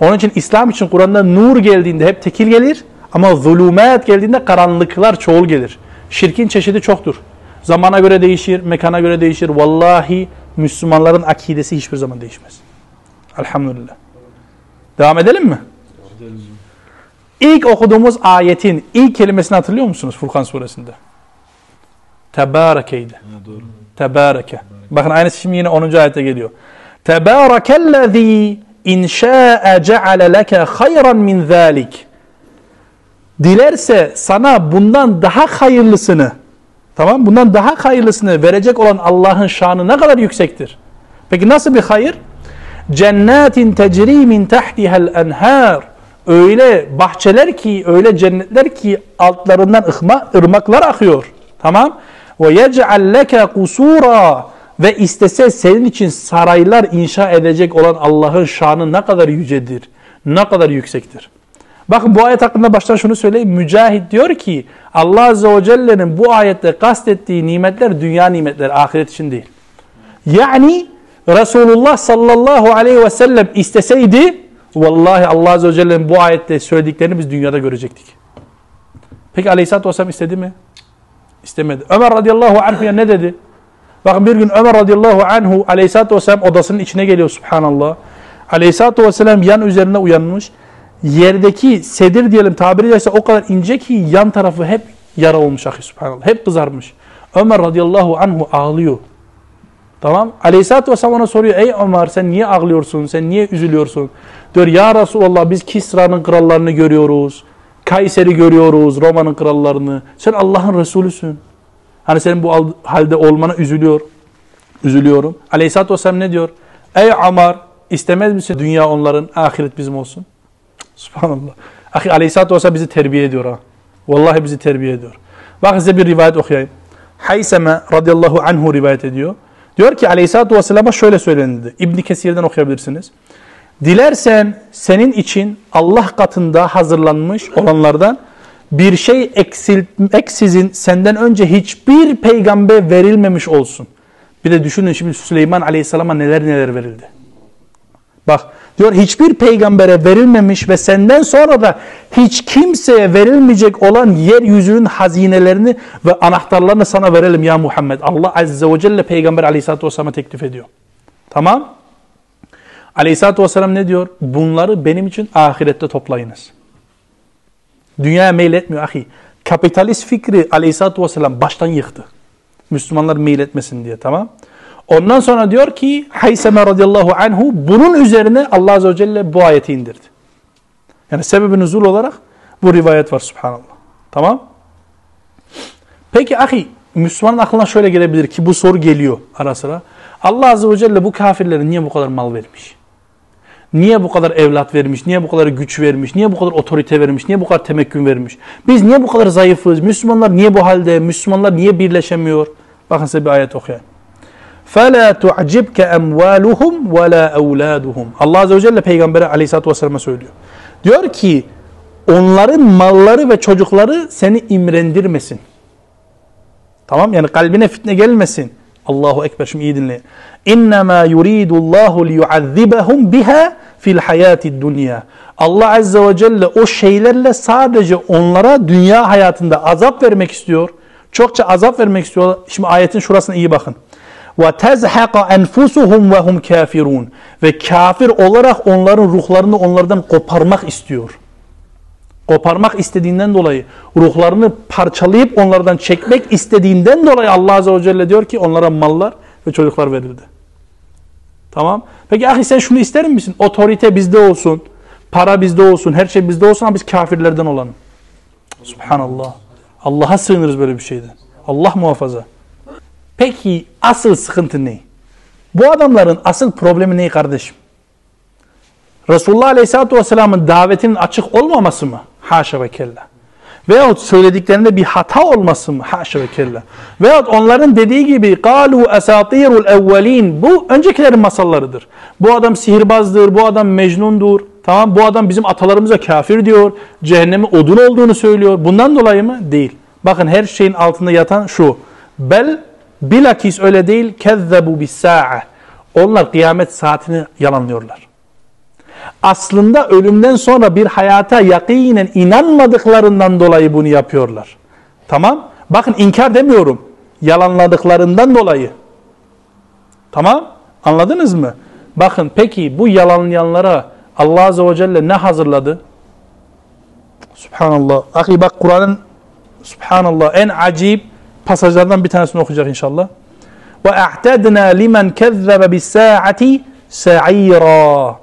Onun için İslam için Kur'an'da nur geldiğinde hep tekil gelir ama zulümat geldiğinde karanlıklar çoğul gelir. Şirkin çeşidi çoktur. Zamana göre değişir, mekana göre değişir. Vallahi Müslümanların akidesi hiçbir zaman değişmez. Elhamdülillah. Devam edelim mi? İlk okuduğumuz ayetin ilk kelimesini hatırlıyor musunuz Furkan suresinde? Tebarekeydi. Tebareke. Bakın aynısı şimdi yine 10. ayette geliyor. Tebarekellezî in şâ'e ce'ale leke hayran min zâlik. Dilerse sana bundan daha hayırlısını, tamam bundan daha hayırlısını verecek olan Allah'ın şanı ne kadar yüksektir? Peki nasıl bir hayır? Cennetin tecri min tahtiha'l enhar. Öyle bahçeler ki, öyle cennetler ki altlarından ırma, ırmaklar akıyor. Tamam? Ve yec'al leke kusura ve istese senin için saraylar inşa edecek olan Allah'ın şanı ne kadar yücedir, ne kadar yüksektir. Bakın bu ayet hakkında baştan şunu söyleyeyim. Mücahit diyor ki Allah Azze ve Celle'nin bu ayette kastettiği nimetler dünya nimetleri, ahiret için değil. Yani Resulullah sallallahu aleyhi ve sellem isteseydi vallahi Allah Azze ve Celle'nin bu ayette söylediklerini biz dünyada görecektik. Peki aleyhissalatü vesselam istedi mi? İstemedi. Ömer radıyallahu anhu'ya ne dedi? Bakın bir gün Ömer radıyallahu anhu aleyhissalatü vesselam odasının içine geliyor subhanallah. Aleyhissalatü vesselam yan üzerine uyanmış. yerdeki sedir diyelim tabiri caizse o kadar ince ki yan tarafı hep yara olmuş ahi subhanallah. Hep kızarmış. Ömer radıyallahu anhu ağlıyor. Tamam. Aleyhisselatü Vesselam ona soruyor. Ey Ömer sen niye ağlıyorsun? Sen niye üzülüyorsun? Diyor ya Resulallah biz Kisra'nın krallarını görüyoruz. Kayseri görüyoruz. Roma'nın krallarını. Sen Allah'ın Resulüsün. Hani senin bu halde olmana üzülüyor. Üzülüyorum. Aleyhisselatü Vesselam ne diyor? Ey Ömer istemez misin dünya onların ahiret bizim olsun? Subhanallah. Ahi Aleyhisselatü Vesselam bizi terbiye ediyor ha. Vallahi bizi terbiye ediyor. Bakın size bir rivayet okuyayım. Hayseme radıyallahu anhu rivayet ediyor. Diyor ki aleyhissalatü vesselam'a şöyle söylenildi. İbni Kesir'den okuyabilirsiniz. Dilersen senin için Allah katında hazırlanmış olanlardan bir şey eksiltmeksizin senden önce hiçbir peygamber verilmemiş olsun. Bir de düşünün şimdi Süleyman Aleyhisselam'a neler neler verildi. Bak diyor hiçbir peygambere verilmemiş ve senden sonra da hiç kimseye verilmeyecek olan yeryüzünün hazinelerini ve anahtarlarını sana verelim ya Muhammed. Allah Azze ve Celle peygamber aleyhissalatü vesselam'a teklif ediyor. Tamam. Aleyhissalatü vesselam ne diyor? Bunları benim için ahirette toplayınız. Dünyaya meyletmiyor ahi. Kapitalist fikri aleyhissalatü vesselam baştan yıktı. Müslümanlar meyletmesin diye tamam. Ondan sonra diyor ki Hayseme radıyallahu anhu bunun üzerine Allah azze ve celle bu ayeti indirdi. Yani sebebi nüzul olarak bu rivayet var subhanallah. Tamam. Peki ahi Müslümanın aklına şöyle gelebilir ki bu soru geliyor ara sıra. Allah azze ve celle bu kafirlere niye bu kadar mal vermiş? Niye bu kadar evlat vermiş? Niye bu kadar güç vermiş? Niye bu kadar otorite vermiş? Niye bu kadar temekkün vermiş? Biz niye bu kadar zayıfız? Müslümanlar niye bu halde? Müslümanlar niye birleşemiyor? Bakın size bir ayet okuyayım. فَلَا تُعْجِبْكَ اَمْوَالُهُمْ وَلَا اَوْلَادُهُمْ Allah Azze ve Celle Peygamber'e Aleyhisselatü Vesselam'a söylüyor. Diyor ki onların malları ve çocukları seni imrendirmesin. Tamam yani kalbine fitne gelmesin. Allahu Ekber şimdi iyi dinleyin. İnnemâ yuridullahu liyuazzibahum biha fil hayatid dunya. Allah Azze ve Celle o şeylerle sadece onlara dünya hayatında azap vermek istiyor. Çokça azap vermek istiyor. Şimdi ayetin şurasına iyi bakın ve tezhaqa enfusuhum ve hum kafirun ve kafir olarak onların ruhlarını onlardan koparmak istiyor. Koparmak istediğinden dolayı ruhlarını parçalayıp onlardan çekmek istediğinden dolayı Allah Azze ve Celle diyor ki onlara mallar ve çocuklar verildi. Tamam. Peki ahi sen şunu ister misin? Otorite bizde olsun, para bizde olsun, her şey bizde olsun ama biz kafirlerden olalım. Subhanallah. Allah'a sığınırız böyle bir şeyden. Allah muhafaza. Peki asıl sıkıntı ne? Bu adamların asıl problemi ne kardeşim? Resulullah Aleyhisselatü Vesselam'ın davetinin açık olmaması mı? Haşa ve kella. Veyahut söylediklerinde bir hata olması mı? Haşa ve kella. Veyahut onların dediği gibi قَالُوا اَسَاطِيرُ الْاَوَّلِينَ Bu öncekilerin masallarıdır. Bu adam sihirbazdır, bu adam mecnundur. Tamam bu adam bizim atalarımıza kafir diyor. Cehenneme odun olduğunu söylüyor. Bundan dolayı mı? Değil. Bakın her şeyin altında yatan şu. Bel Bilakis öyle değil. Kezzebu bis sa'a. Onlar kıyamet saatini yalanlıyorlar. Aslında ölümden sonra bir hayata yakinen inanmadıklarından dolayı bunu yapıyorlar. Tamam? Bakın inkar demiyorum. Yalanladıklarından dolayı. Tamam? Anladınız mı? Bakın peki bu yalanlayanlara Allah Azze ve Celle ne hazırladı? Subhanallah. Ahi bak Kur'an'ın Subhanallah en acip pasajlardan bir tanesini okuyacak inşallah. Ve a'tadna limen kezzebe bis saati sa'ira.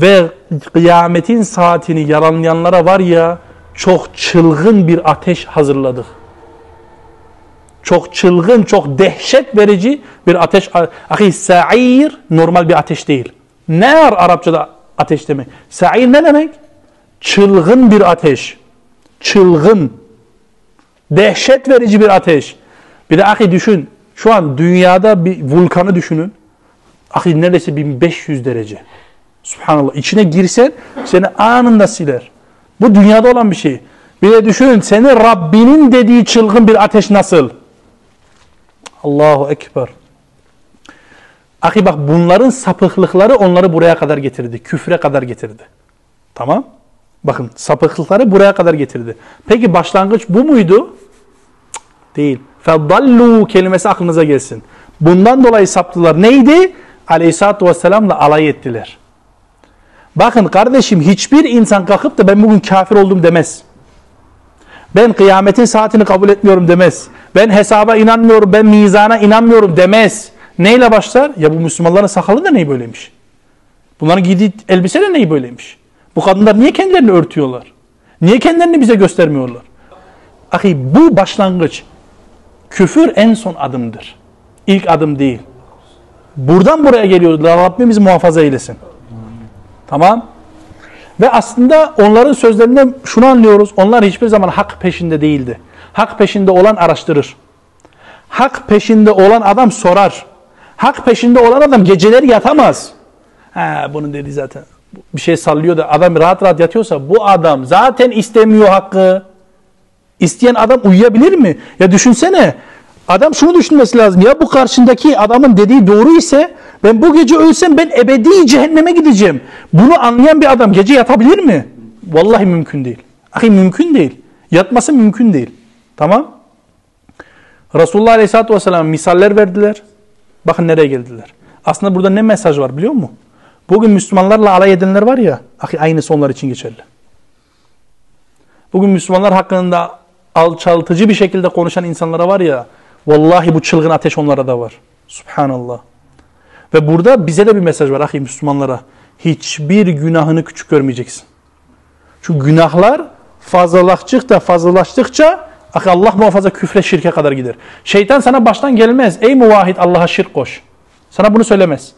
Ve kıyametin saatini yalanlayanlara var ya çok çılgın bir ateş hazırladık. Çok çılgın, çok dehşet verici bir ateş. Ahi sa'ir normal bir ateş değil. Nar Arapçada ateş demek. Sa'ir ne demek? Çılgın bir ateş. Çılgın. Dehşet verici bir ateş. Bir de ahi düşün. Şu an dünyada bir vulkanı düşünün. Ahi neredeyse 1500 derece. Subhanallah. İçine girsen seni anında siler. Bu dünyada olan bir şey. Bir de düşün seni Rabbinin dediği çılgın bir ateş nasıl? Allahu Ekber. Ahi bak bunların sapıklıkları onları buraya kadar getirdi. Küfre kadar getirdi. Tamam. Bakın sapıklıkları buraya kadar getirdi. Peki başlangıç bu muydu? Değil. Feddallu kelimesi aklınıza gelsin. Bundan dolayı saptılar. Neydi? Aleyhisselatü Vesselam'la alay ettiler. Bakın kardeşim hiçbir insan kalkıp da ben bugün kafir oldum demez. Ben kıyametin saatini kabul etmiyorum demez. Ben hesaba inanmıyorum, ben mizana inanmıyorum demez. Neyle başlar? Ya bu Müslümanların sakalı da neyi böyleymiş? Bunların giydiği elbise de neyi böyleymiş? Bu kadınlar niye kendilerini örtüyorlar? Niye kendilerini bize göstermiyorlar? Ahi bu başlangıç. Küfür en son adımdır. İlk adım değil. Buradan buraya geliyor. Rabbimiz muhafaza eylesin. Tamam. Ve aslında onların sözlerinden şunu anlıyoruz. Onlar hiçbir zaman hak peşinde değildi. Hak peşinde olan araştırır. Hak peşinde olan adam sorar. Hak peşinde olan adam geceleri yatamaz. Ha bunu dedi zaten. Bir şey sallıyor da adam rahat rahat yatıyorsa bu adam zaten istemiyor hakkı. İsteyen adam uyuyabilir mi? Ya düşünsene. Adam şunu düşünmesi lazım. Ya bu karşındaki adamın dediği doğru ise ben bu gece ölsem ben ebedi cehenneme gideceğim. Bunu anlayan bir adam gece yatabilir mi? Vallahi mümkün değil. Ahi mümkün değil. Yatması mümkün değil. Tamam? Resulullah Aleyhisselatü Vesselam misaller verdiler. Bakın nereye geldiler. Aslında burada ne mesaj var biliyor musun? Bugün Müslümanlarla alay edenler var ya, ahi aynısı onlar için geçerli. Bugün Müslümanlar hakkında alçaltıcı bir şekilde konuşan insanlara var ya, vallahi bu çılgın ateş onlara da var. Subhanallah. Ve burada bize de bir mesaj var ahi Müslümanlara. Hiçbir günahını küçük görmeyeceksin. Çünkü günahlar fazlalaştıkça fazlalaştıkça ahi Allah muhafaza küfre şirke kadar gider. Şeytan sana baştan gelmez. Ey muvahhid Allah'a şirk koş. Sana bunu söylemez.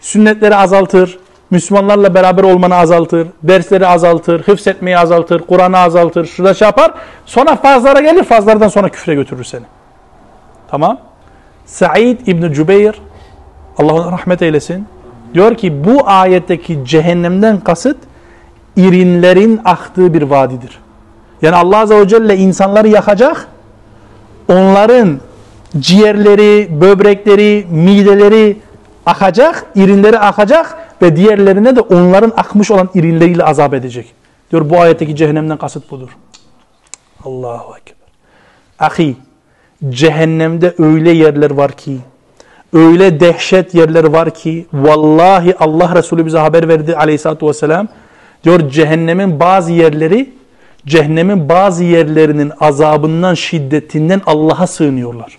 Sünnetleri azaltır, Müslümanlarla beraber olmanı azaltır, dersleri azaltır, hıfzetmeyi azaltır, Kur'an'ı azaltır, şurada şey yapar. Sonra fazlara gelir, fazlardan sonra küfre götürür seni. Tamam. Said İbni Cübeyr Allah ona rahmet eylesin. Diyor ki bu ayetteki cehennemden kasıt irinlerin aktığı bir vadidir. Yani Allah Azze ve Celle insanları yakacak. Onların ciğerleri, böbrekleri, mideleri akacak, irinleri akacak ve diğerlerine de onların akmış olan irinleriyle azap edecek. Diyor bu ayetteki cehennemden kasıt budur. Allahu Ekber. Ahi, cehennemde öyle yerler var ki öyle dehşet yerler var ki vallahi Allah Resulü bize haber verdi aleyhissalatü vesselam. Diyor cehennemin bazı yerleri cehennemin bazı yerlerinin azabından şiddetinden Allah'a sığınıyorlar.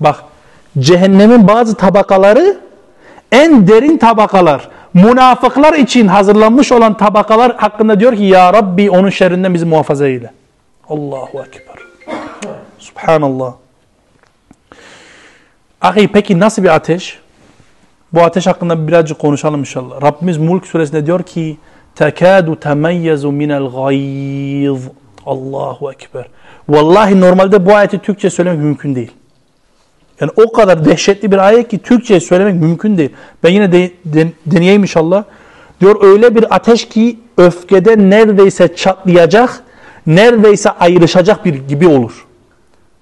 Bak cehennemin bazı tabakaları en derin tabakalar. Münafıklar için hazırlanmış olan tabakalar hakkında diyor ki ya Rabbi onun şerrinden bizi muhafaza eyle. Allahu Ekber. Subhanallah. Ahi peki nasıl bir ateş? Bu ateş hakkında birazcık konuşalım inşallah. Rabbimiz Mulk suresinde diyor ki tekadu temeyyezu minel gayz. Allahu Ekber. Vallahi normalde bu ayeti Türkçe söylemek mümkün değil. Yani o kadar dehşetli bir ayet ki Türkçe söylemek mümkün değil. Ben yine de, de, deneyeyim inşallah. Diyor öyle bir ateş ki öfkede neredeyse çatlayacak, neredeyse ayrışacak bir gibi olur.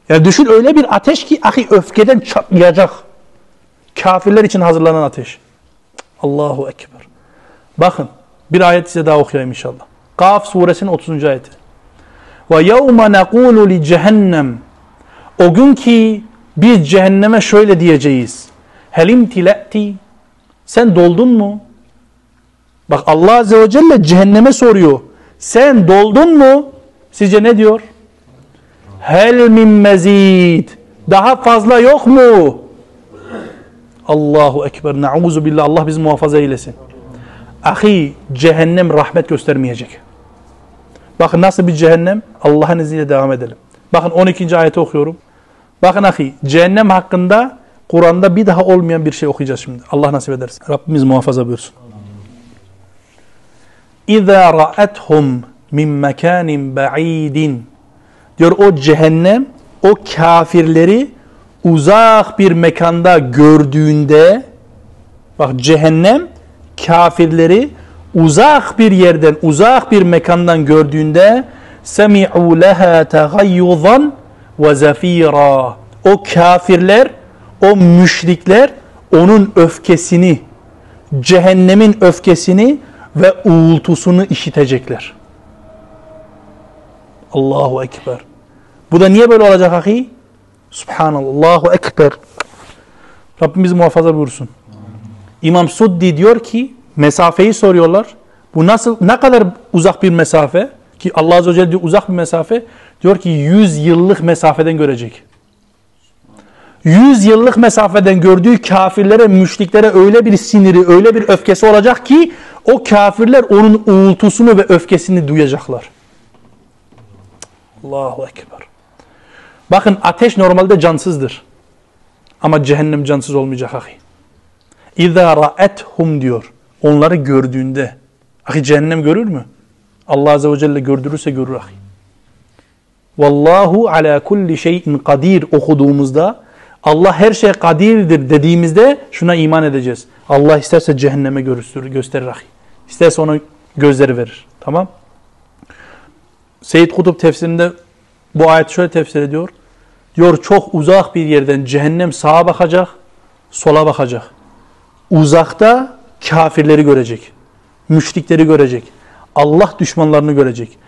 Yani düşün öyle bir ateş ki ahi öfkeden çatlayacak. Kafirler için hazırlanan ateş. Allahu Ekber. Bakın bir ayet size daha okuyayım inşallah. Kaf suresinin 30. ayeti. Ve yevme nekulu li cehennem. O gün ki biz cehenneme şöyle diyeceğiz. Helim tileti. Sen doldun mu? Bak Allah Azze ve Celle cehenneme soruyor. Sen doldun mu? Sizce ne diyor? Hel min mezid. Daha fazla yok mu? Allahu Ekber. Nauzu billah. Allah bizi muhafaza eylesin. Ahi cehennem rahmet göstermeyecek. Bakın nasıl bir cehennem? Allah'ın izniyle devam edelim. Bakın 12. ayeti okuyorum. Bakın ahi cehennem hakkında Kur'an'da bir daha olmayan bir şey okuyacağız şimdi. Allah nasip ederse. Rabbimiz muhafaza buyursun. İza ra'ethum min mekanin ba'idin Diyor o cehennem o kafirleri uzak bir mekanda gördüğünde bak cehennem kafirleri uzak bir yerden uzak bir mekandan gördüğünde semi'u leha tegayyuzan ve zafira o kafirler o müşrikler onun öfkesini cehennemin öfkesini ve uğultusunu işitecekler. Allahu Ekber. Bu da niye böyle olacak ahi? Subhanallah. Allahu Ekber. Rabbimiz muhafaza buyursun. İmam Suddi diyor ki Mesafeyi soruyorlar. Bu nasıl ne kadar uzak bir mesafe? Ki Allah Azze ve Celle diyor uzak bir mesafe. Diyor ki 100 yıllık mesafeden görecek. 100 yıllık mesafeden gördüğü kafirlere, müşriklere öyle bir siniri, öyle bir öfkesi olacak ki o kafirler onun uğultusunu ve öfkesini duyacaklar. Allahu Ekber. Bakın ateş normalde cansızdır. Ama cehennem cansız olmayacak ahi. İzâ ra'ethum diyor. Onları gördüğünde. Ahi cehennem görür mü? Allah Azze ve Celle gördürürse görür ahi. Vallahu ala kulli şeyin kadir okuduğumuzda Allah her şey kadirdir dediğimizde şuna iman edeceğiz. Allah isterse cehenneme gösterir, gösterir ahi. İsterse ona gözleri verir. Tamam? Seyyid Kutup tefsirinde bu ayet şöyle tefsir ediyor. Diyor çok uzak bir yerden cehennem sağa bakacak, sola bakacak. Uzakta kafirleri görecek. Müşrikleri görecek. Allah düşmanlarını görecek.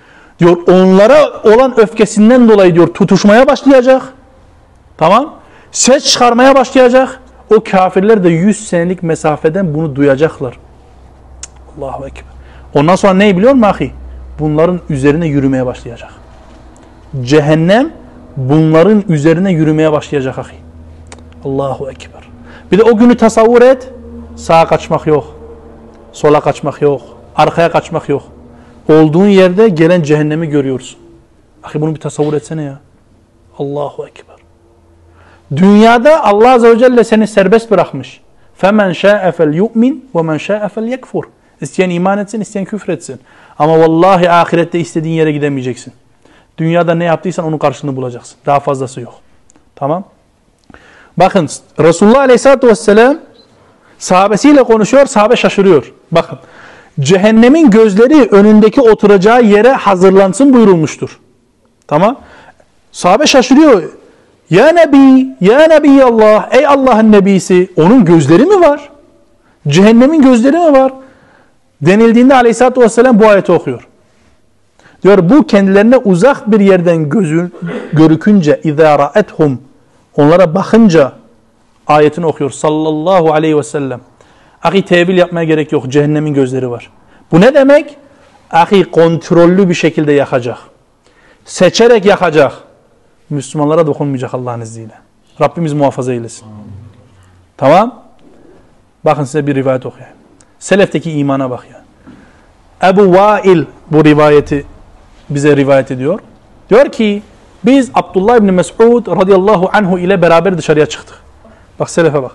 Diyor onlara olan öfkesinden dolayı diyor tutuşmaya başlayacak. Tamam? Ses çıkarmaya başlayacak. O kafirler de 100 senelik mesafeden bunu duyacaklar. Allahu Ekber. Ondan sonra ne biliyor musun ahi? Bunların üzerine yürümeye başlayacak. Cehennem bunların üzerine yürümeye başlayacak ahi. Allahu Ekber. Bir de o günü tasavvur et. Sağa kaçmak yok. Sola kaçmak yok. Arkaya kaçmak yok. Olduğun yerde gelen cehennemi görüyorsun. Ahi bunu bir tasavvur etsene ya. Allahu Ekber. Dünyada Allah Azze ve Celle seni serbest bırakmış. فَمَنْ شَاءَ فَلْيُؤْمِنْ وَمَنْ شَاءَ فَلْيَكْفُرْ İsteyen iman etsin, isteyen küfür etsin. Ama vallahi ahirette istediğin yere gidemeyeceksin. Dünyada ne yaptıysan onun karşılığını bulacaksın. Daha fazlası yok. Tamam. Bakın Resulullah Aleyhisselatü Vesselam sahabesiyle konuşuyor, sahabe şaşırıyor. Bakın cehennemin gözleri önündeki oturacağı yere hazırlansın buyurulmuştur. Tamam. Sahabe şaşırıyor. Ya Nebi, Ya Nebi Allah, ey Allah'ın Nebisi, onun gözleri mi var? Cehennemin gözleri mi var? Denildiğinde aleyhissalatü vesselam bu ayeti okuyor. Diyor bu kendilerine uzak bir yerden gözü, görükünce اِذَا رَأَتْهُمْ Onlara bakınca ayetini okuyor sallallahu aleyhi ve sellem. Ahi tevil yapmaya gerek yok. Cehennemin gözleri var. Bu ne demek? Ahi kontrollü bir şekilde yakacak. Seçerek yakacak. Müslümanlara dokunmayacak Allah'ın izniyle. Rabbimiz muhafaza eylesin. Tamam. Bakın size bir rivayet okuyayım. Selefteki imana bak ya. Ebu Vail bu rivayeti bize rivayet ediyor. Diyor ki biz Abdullah ibn Mes'ud radıyallahu anhu ile beraber dışarıya çıktık. Bak selefe bak.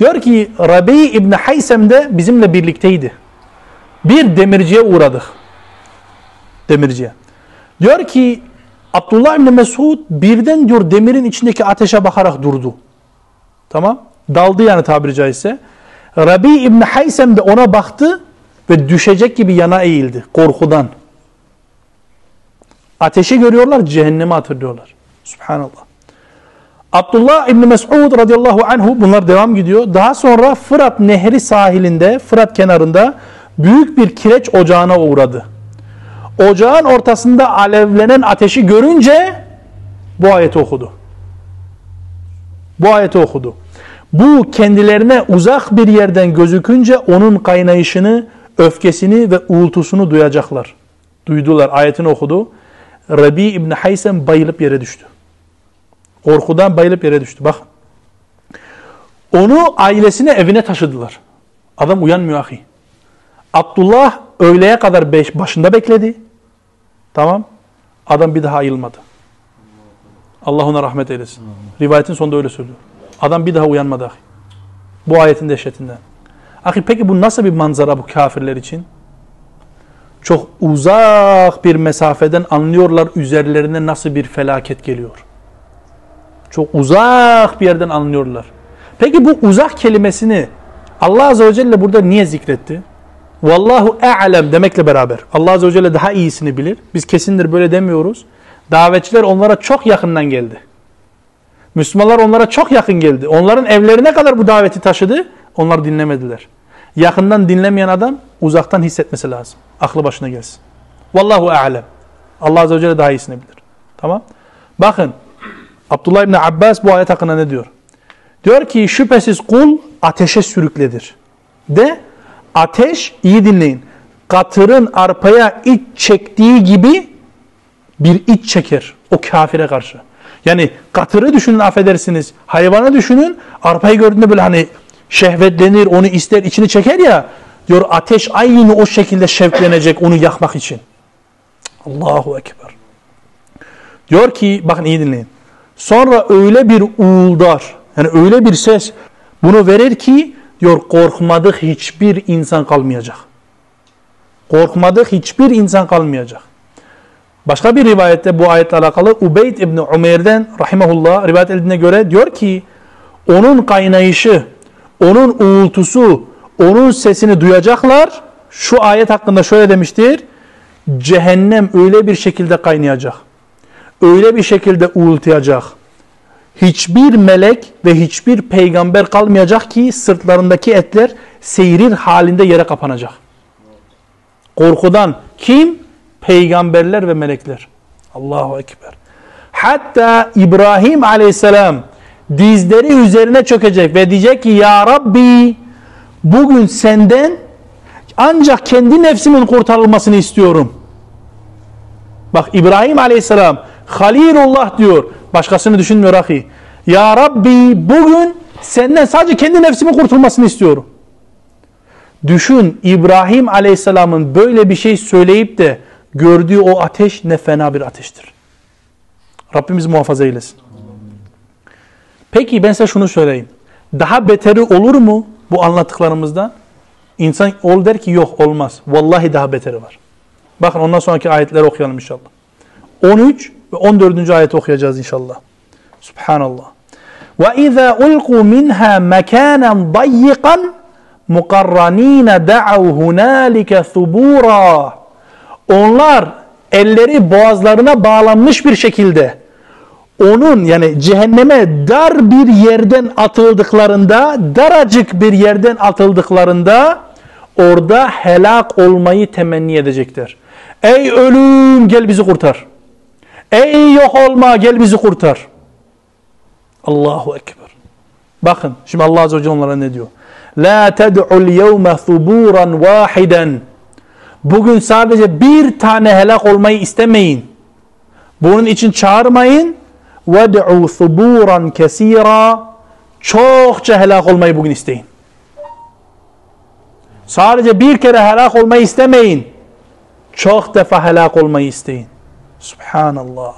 Diyor ki Rabi İbni Haysem de bizimle birlikteydi. Bir demirciye uğradık. Demirciye. Diyor ki Abdullah İbni Mesud birden diyor demirin içindeki ateşe bakarak durdu. Tamam. Daldı yani tabiri caizse. Rabi İbni Haysem de ona baktı ve düşecek gibi yana eğildi korkudan. Ateşi görüyorlar, cehennemi hatırlıyorlar. Subhanallah. Abdullah İbni Mes'ud radıyallahu anhu bunlar devam gidiyor. Daha sonra Fırat Nehri sahilinde, Fırat kenarında büyük bir kireç ocağına uğradı. Ocağın ortasında alevlenen ateşi görünce bu ayeti okudu. Bu ayeti okudu. Bu kendilerine uzak bir yerden gözükünce onun kaynayışını, öfkesini ve uğultusunu duyacaklar. Duydular. Ayetini okudu. Rabi İbni Haysem bayılıp yere düştü. Korkudan bayılıp yere düştü. Bak. Onu ailesine evine taşıdılar. Adam uyanmıyor ahi. Abdullah öğleye kadar beş, başında bekledi. Tamam. Adam bir daha ayılmadı. Allah ona rahmet eylesin. Rivayetin sonunda öyle söylüyor. Adam bir daha uyanmadı ahi. Bu ayetin dehşetinden. Ahi peki bu nasıl bir manzara bu kafirler için? Çok uzak bir mesafeden anlıyorlar üzerlerine nasıl bir felaket geliyor. Çok uzak bir yerden anlıyorlar. Peki bu uzak kelimesini Allah Azze ve Celle burada niye zikretti? Vallahu e'lem demekle beraber. Allah Azze ve Celle daha iyisini bilir. Biz kesindir böyle demiyoruz. Davetçiler onlara çok yakından geldi. Müslümanlar onlara çok yakın geldi. Onların evlerine kadar bu daveti taşıdı. Onlar dinlemediler. Yakından dinlemeyen adam uzaktan hissetmesi lazım. Aklı başına gelsin. Vallahu a'lem. Allah Azze ve Celle daha iyisini bilir. Tamam. Bakın Abdullah İbni Abbas bu ayet hakkında ne diyor? Diyor ki şüphesiz kul ateşe sürükledir. De Ateş, iyi dinleyin, katırın arpaya iç çektiği gibi bir iç çeker o kafire karşı. Yani katırı düşünün affedersiniz, hayvanı düşünün, arpayı gördüğünde böyle hani şehvetlenir, onu ister, içini çeker ya, diyor ateş aynı o şekilde şevklenecek onu yakmak için. Allahu Ekber. Diyor ki, bakın iyi dinleyin. Sonra öyle bir uğuldar, yani öyle bir ses bunu verir ki, diyor korkmadık hiçbir insan kalmayacak. Korkmadık hiçbir insan kalmayacak. Başka bir rivayette bu ayetle alakalı Ubeyd İbni Umeyr'den rahimahullah rivayet edildiğine göre diyor ki onun kaynayışı, onun uğultusu, onun sesini duyacaklar. Şu ayet hakkında şöyle demiştir. Cehennem öyle bir şekilde kaynayacak. Öyle bir şekilde uğultuyacak. Hiçbir melek ve hiçbir peygamber kalmayacak ki sırtlarındaki etler seyrir halinde yere kapanacak. Korkudan kim? Peygamberler ve melekler. Allahu Ekber. Hatta İbrahim aleyhisselam dizleri üzerine çökecek ve diyecek ki Ya Rabbi bugün senden ancak kendi nefsimin kurtarılmasını istiyorum. Bak İbrahim aleyhisselam Halilullah diyor. Başkasını düşünmüyor ahi. Ya Rabbi bugün senden sadece kendi nefsimin kurtulmasını istiyorum. Düşün İbrahim aleyhisselamın böyle bir şey söyleyip de gördüğü o ateş ne fena bir ateştir. Rabbimiz muhafaza eylesin. Peki ben size şunu söyleyeyim. Daha beteri olur mu bu anlattıklarımızdan? İnsan ol der ki yok olmaz. Vallahi daha beteri var. Bakın ondan sonraki ayetleri okuyalım inşallah. 13 ve 14. ayet okuyacağız inşallah. Subhanallah. Ve izâ ulqu minhâ mekânen dayyikan mukarranîne da'av hunâlike thubûrâ. Onlar elleri boğazlarına bağlanmış bir şekilde onun yani cehenneme dar bir yerden atıldıklarında, daracık bir yerden atıldıklarında orada helak olmayı temenni edecekler. Ey ölüm gel bizi kurtar. Ey yok olma gel bizi kurtar. Allahu Ekber. Bakın şimdi Allah Azze ve Celle onlara ne diyor? La ted'ul yevme thuburan vahiden. Bugün sadece bir tane helak olmayı istemeyin. Bunun için çağırmayın. Ved'u thuburan kesira. Çokça helak olmayı bugün isteyin. Sadece bir kere helak olmayı istemeyin. Çok defa helak olmayı isteyin. Subhanallah.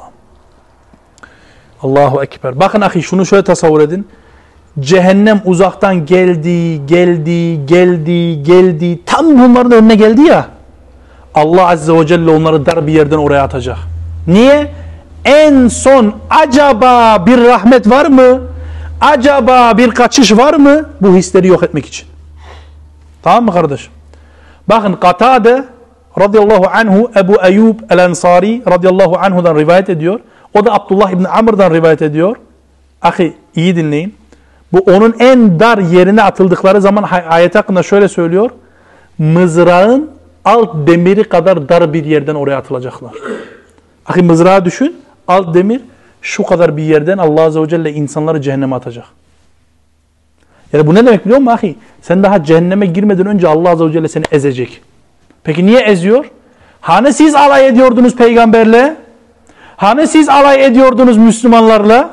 Allahu Ekber. Bakın ahi şunu şöyle tasavvur edin. Cehennem uzaktan geldi, geldi, geldi, geldi. Tam bunların önüne geldi ya. Allah Azze ve Celle onları dar bir yerden oraya atacak. Niye? En son acaba bir rahmet var mı? Acaba bir kaçış var mı? Bu hisleri yok etmek için. Tamam mı kardeş? Bakın Katade radıyallahu anhu Ebu Eyyub el-Ensari radıyallahu anhu'dan rivayet ediyor. O da Abdullah ibn Amr'dan rivayet ediyor. Ahi iyi dinleyin. Bu onun en dar yerine atıldıkları zaman ayet hakkında şöyle söylüyor. Mızrağın alt demiri kadar dar bir yerden oraya atılacaklar. Ahi mızrağı düşün. Alt demir şu kadar bir yerden Allah Azze ve Celle insanları cehenneme atacak. Yani bu ne demek biliyor musun ahi? Sen daha cehenneme girmeden önce Allah Azze ve Celle seni ezecek. Peki niye eziyor? Hani siz alay ediyordunuz peygamberle? Hani siz alay ediyordunuz Müslümanlarla?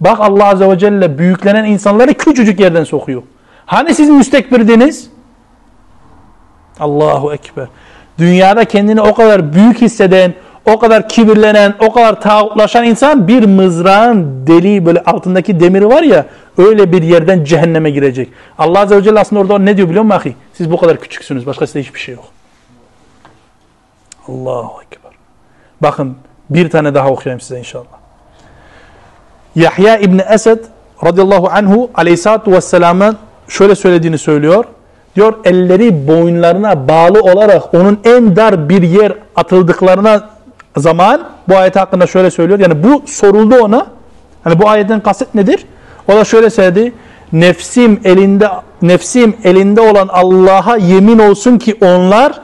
Bak Allah Azze ve Celle büyüklenen insanları küçücük yerden sokuyor. Hani siz müstekbirdiniz? Allahu Ekber. Dünyada kendini o kadar büyük hisseden, o kadar kibirlenen, o kadar tağutlaşan insan bir mızrağın deliği böyle altındaki demiri var ya öyle bir yerden cehenneme girecek. Allah Azze ve Celle aslında orada ne diyor biliyor musun? Siz bu kadar küçüksünüz. Başka size hiçbir şey yok. Allahu Ekber. Bakın bir tane daha okuyayım size inşallah. Yahya İbni Esed radıyallahu anhu aleyhissalatu vesselamın şöyle söylediğini söylüyor. Diyor elleri boyunlarına bağlı olarak onun en dar bir yer atıldıklarına zaman bu ayet hakkında şöyle söylüyor. Yani bu soruldu ona. Hani bu ayetten kasıt nedir? O da şöyle söyledi. Nefsim elinde nefsim elinde olan Allah'a yemin olsun ki onlar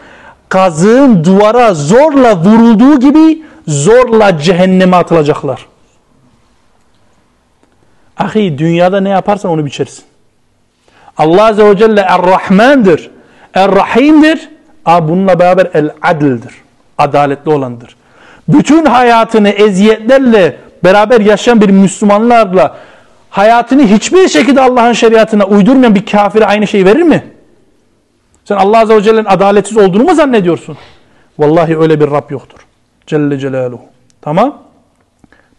kazığın duvara zorla vurulduğu gibi zorla cehenneme atılacaklar. Ahi dünyada ne yaparsan onu biçersin. Allah Azze ve Celle Er-Rahman'dır. Er-Rahim'dir. Bununla beraber El-Adil'dir. Adaletli olandır. Bütün hayatını eziyetlerle beraber yaşayan bir Müslümanlarla hayatını hiçbir şekilde Allah'ın şeriatına uydurmayan bir kafire aynı şeyi verir mi? Sen Allah Azze ve Celle'nin adaletsiz olduğunu mu zannediyorsun? Vallahi öyle bir Rab yoktur. Celle Celaluhu. Tamam?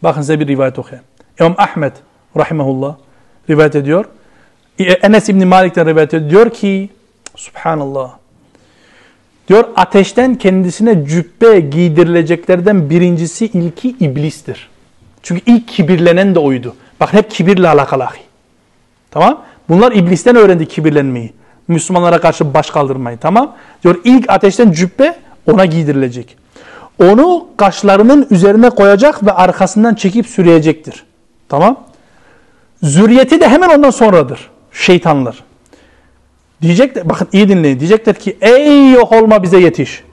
Bakın size bir rivayet okuyayım. İmam Ahmet rahimahullah rivayet ediyor. Enes İbni Malik'ten rivayet ediyor. Diyor ki Subhanallah. Diyor ateşten kendisine cübbe giydirileceklerden birincisi ilki iblistir. Çünkü ilk kibirlenen de oydu. Bak hep kibirle alakalı. Tamam? Bunlar iblisten öğrendi kibirlenmeyi. Müslümanlara karşı baş kaldırmayı. Tamam? Diyor ilk ateşten cübbe ona giydirilecek. Onu kaşlarının üzerine koyacak ve arkasından çekip sürüyecektir. Tamam? Zürriyeti de hemen ondan sonradır. Şeytanlar. Diyecekler, bakın iyi dinleyin. Diyecekler ki ey yok olma bize yetiş.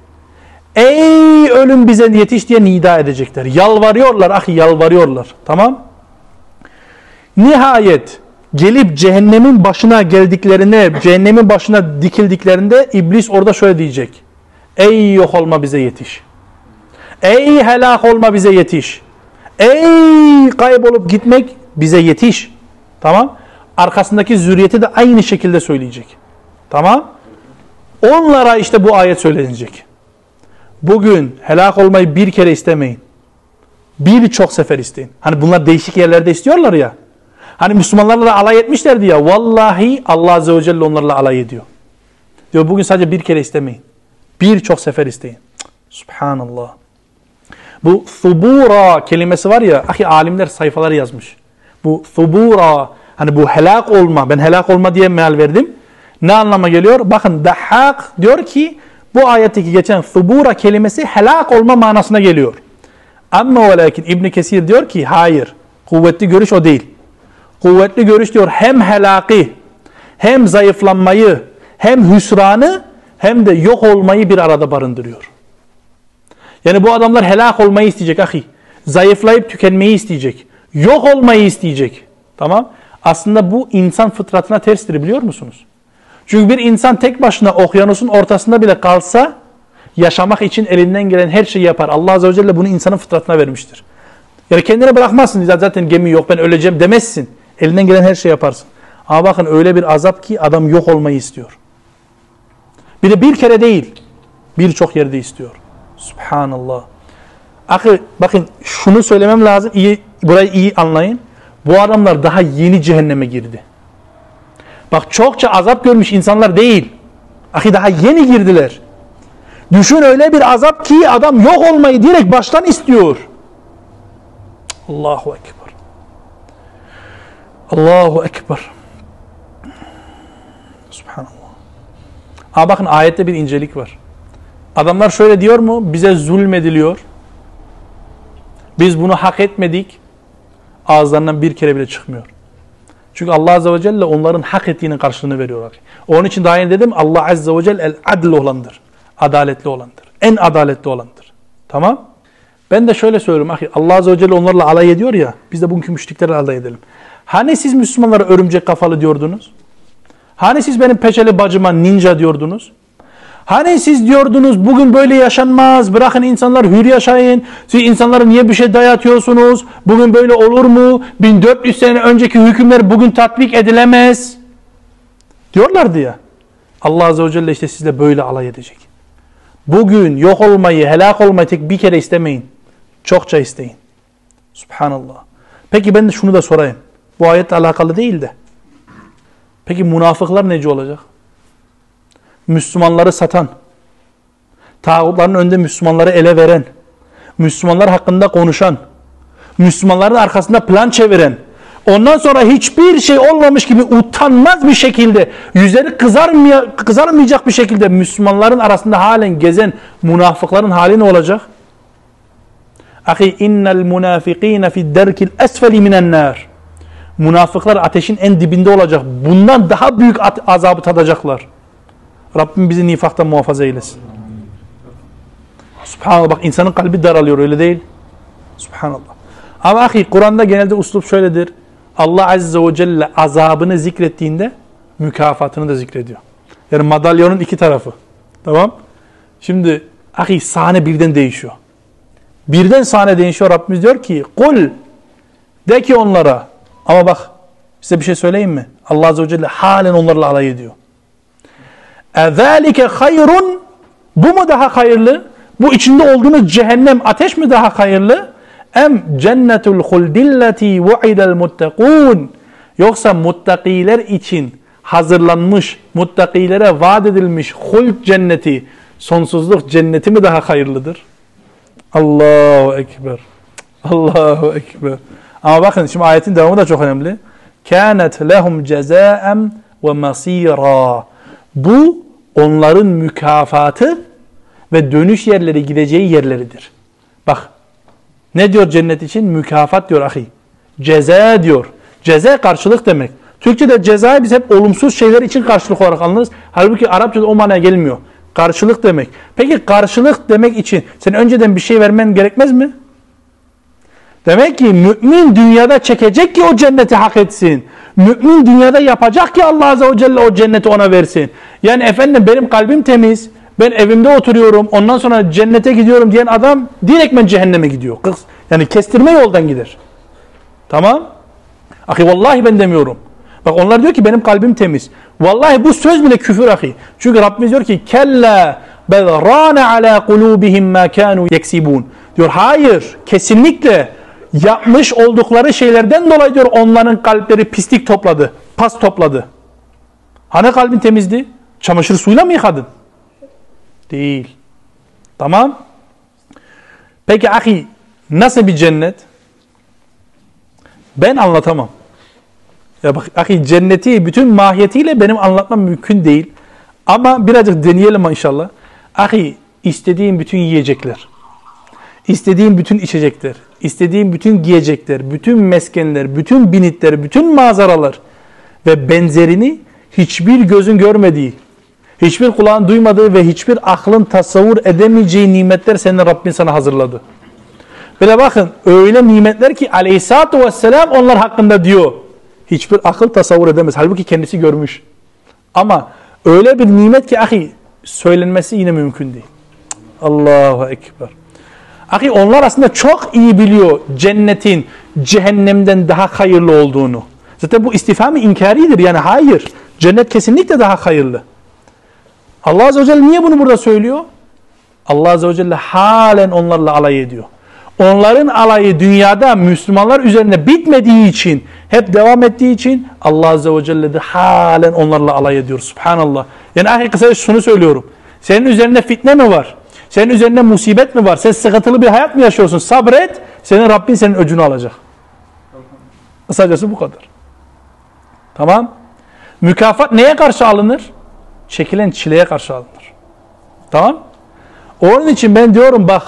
Ey ölüm bize yetiş diye nida edecekler. Yalvarıyorlar ahi yalvarıyorlar. Tamam? Nihayet gelip cehennemin başına geldiklerine, cehennemin başına dikildiklerinde iblis orada şöyle diyecek. Ey yok olma bize yetiş. Ey helak olma bize yetiş. Ey kaybolup gitmek bize yetiş. Tamam? Arkasındaki zürriyeti de aynı şekilde söyleyecek. Tamam? Onlara işte bu ayet söylenecek. Bugün helak olmayı bir kere istemeyin. Birçok sefer isteyin. Hani bunlar değişik yerlerde istiyorlar ya. Hani Müslümanlarla da alay etmişlerdi ya. Vallahi Allah Azze ve Celle onlarla alay ediyor. Diyor bugün sadece bir kere istemeyin. Birçok sefer isteyin. Subhanallah. Bu thubura kelimesi var ya, ahi alimler sayfaları yazmış. Bu thubura, hani bu helak olma, ben helak olma diye meal verdim. Ne anlama geliyor? Bakın Dahhak diyor ki bu ayetteki geçen thubura kelimesi helak olma manasına geliyor. Ama ve lakin İbn Kesir diyor ki hayır. Kuvvetli görüş o değil. Kuvvetli görüş diyor hem helaki hem zayıflanmayı hem hüsranı hem de yok olmayı bir arada barındırıyor. Yani bu adamlar helak olmayı isteyecek ahi. Zayıflayıp tükenmeyi isteyecek. Yok olmayı isteyecek. Tamam. Aslında bu insan fıtratına terstir biliyor musunuz? Çünkü bir insan tek başına okyanusun ortasında bile kalsa yaşamak için elinden gelen her şeyi yapar. Allah Azze ve Celle bunu insanın fıtratına vermiştir. Yani kendine bırakmazsın zaten gemi yok ben öleceğim demezsin. Elinden gelen her şeyi yaparsın. Ama bakın öyle bir azap ki adam yok olmayı istiyor. Bir de bir kere değil birçok yerde istiyor. Subhanallah. Akı bakın şunu söylemem lazım. İyi, burayı iyi anlayın. Bu adamlar daha yeni cehenneme girdi. Bak çokça azap görmüş insanlar değil. Ahi daha yeni girdiler. Düşün öyle bir azap ki adam yok olmayı direkt baştan istiyor. Allahu Ekber. Allahu Ekber. Subhanallah. Ha bakın ayette bir incelik var. Adamlar şöyle diyor mu? Bize zulmediliyor. Biz bunu hak etmedik. Ağızlarından bir kere bile çıkmıyor. Çünkü Allah Azze ve Celle onların hak ettiğinin karşılığını veriyor. Onun için daha önce dedim Allah Azze ve Celle el adl olandır. Adaletli olandır. En adaletli olandır. Tamam? Ben de şöyle söylüyorum. Allah Azze ve Celle onlarla alay ediyor ya. Biz de bugünkü müşriklerle alay edelim. Hani siz Müslümanlara örümcek kafalı diyordunuz? Hani siz benim peçeli bacıma ninja diyordunuz? Hani siz diyordunuz bugün böyle yaşanmaz. Bırakın insanlar hür yaşayın. Siz insanlara niye bir şey dayatıyorsunuz? Bugün böyle olur mu? 1400 sene önceki hükümler bugün tatbik edilemez. Diyorlardı ya. Allah Azze ve Celle işte sizle böyle alay edecek. Bugün yok olmayı, helak olmayı tek bir kere istemeyin. Çokça isteyin. Subhanallah. Peki ben de şunu da sorayım. Bu ayetle alakalı değil de. Peki münafıklar nece olacak? Müslümanları satan, tağutların önünde Müslümanları ele veren, Müslümanlar hakkında konuşan, Müslümanların arkasında plan çeviren, ondan sonra hiçbir şey olmamış gibi utanmaz bir şekilde, yüzleri kızarmaya, kızarmayacak bir şekilde Müslümanların arasında halen gezen münafıkların hali ne olacak? Ahi innel munafikine fi derkil esfeli minen nar. Münafıklar ateşin en dibinde olacak. Bundan daha büyük azabı tadacaklar. Rabbim bizi nifaktan muhafaza eylesin. Subhanallah bak insanın kalbi daralıyor öyle değil. Subhanallah. Ama ahi Kur'an'da genelde uslup şöyledir. Allah Azze ve Celle azabını zikrettiğinde mükafatını da zikrediyor. Yani madalyonun iki tarafı. Tamam. Şimdi ahi sahne birden değişiyor. Birden sahne değişiyor. Rabbimiz diyor ki kul de ki onlara ama bak size bir şey söyleyeyim mi? Allah Azze ve Celle halen onlarla alay ediyor. اَذَٰلِكَ hayrun Bu mu daha hayırlı? Bu içinde olduğunuz cehennem ateş mi daha hayırlı? Em cennetul huldilleti vu'idel muttakun Yoksa muttakiler için hazırlanmış, muttakilere vaat edilmiş hult cenneti, sonsuzluk cenneti mi daha hayırlıdır? Allahu Ekber. Allahu Ekber. Ama bakın şimdi ayetin devamı da çok önemli. Kânet lehum cezaem ve masira. Bu onların mükafatı ve dönüş yerleri gideceği yerleridir. Bak ne diyor cennet için? Mükafat diyor ahi. Ceza diyor. Ceza karşılık demek. Türkçe'de cezayı biz hep olumsuz şeyler için karşılık olarak anlarız. Halbuki Arapçada o manaya gelmiyor. Karşılık demek. Peki karşılık demek için sen önceden bir şey vermen gerekmez mi? Demek ki mümin dünyada çekecek ki o cenneti hak etsin. Mümin dünyada yapacak ki Allah Azze ve Celle o cenneti ona versin. Yani efendim benim kalbim temiz. Ben evimde oturuyorum. Ondan sonra cennete gidiyorum diyen adam direktmen cehenneme gidiyor. Yani kestirme yoldan gider. Tamam. Ahi vallahi ben demiyorum. Bak onlar diyor ki benim kalbim temiz. Vallahi bu söz bile küfür ahi. Çünkü Rabbimiz diyor ki kella bel rana ala kulubihim ma kanu yeksibun. Diyor hayır kesinlikle yapmış oldukları şeylerden dolayı diyor onların kalpleri pislik topladı. Pas topladı. Hani kalbin temizdi? Çamaşır suyla mı yıkadın? Değil. Tamam. Peki ahi nasıl bir cennet? Ben anlatamam. Ya bak ahi cenneti bütün mahiyetiyle benim anlatmam mümkün değil. Ama birazcık deneyelim inşallah. Ahi istediğim bütün yiyecekler, istediğim bütün içecekler, istediğim bütün giyecekler, bütün meskenler, bütün binitler, bütün manzaralar ve benzerini hiçbir gözün görmediği, hiçbir kulağın duymadığı ve hiçbir aklın tasavvur edemeyeceği nimetler senin Rabbin sana hazırladı. Böyle bakın öyle nimetler ki aleyhissalatü vesselam onlar hakkında diyor. Hiçbir akıl tasavvur edemez. Halbuki kendisi görmüş. Ama öyle bir nimet ki ahi söylenmesi yine mümkün değil. Allahu Ekber. Ahi onlar aslında çok iyi biliyor cennetin cehennemden daha hayırlı olduğunu. Zaten bu istifamı inkaridir. Yani hayır. Cennet kesinlikle daha hayırlı. Allah Azze ve Celle niye bunu burada söylüyor? Allah Azze ve Celle halen onlarla alay ediyor. Onların alayı dünyada Müslümanlar üzerine bitmediği için, hep devam ettiği için Allah Azze ve Celle de halen onlarla alay ediyor. Subhanallah. Yani ahi kısaca şunu söylüyorum. Senin üzerinde fitne mi var? Senin üzerinde musibet mi var? Sen sıkıntılı bir hayat mı yaşıyorsun? Sabret. Senin Rabbin senin öcünü alacak. Kısacası bu kadar. Tamam. Mükafat neye karşı alınır? Çekilen çileye karşı alınır. Tamam. Onun için ben diyorum bak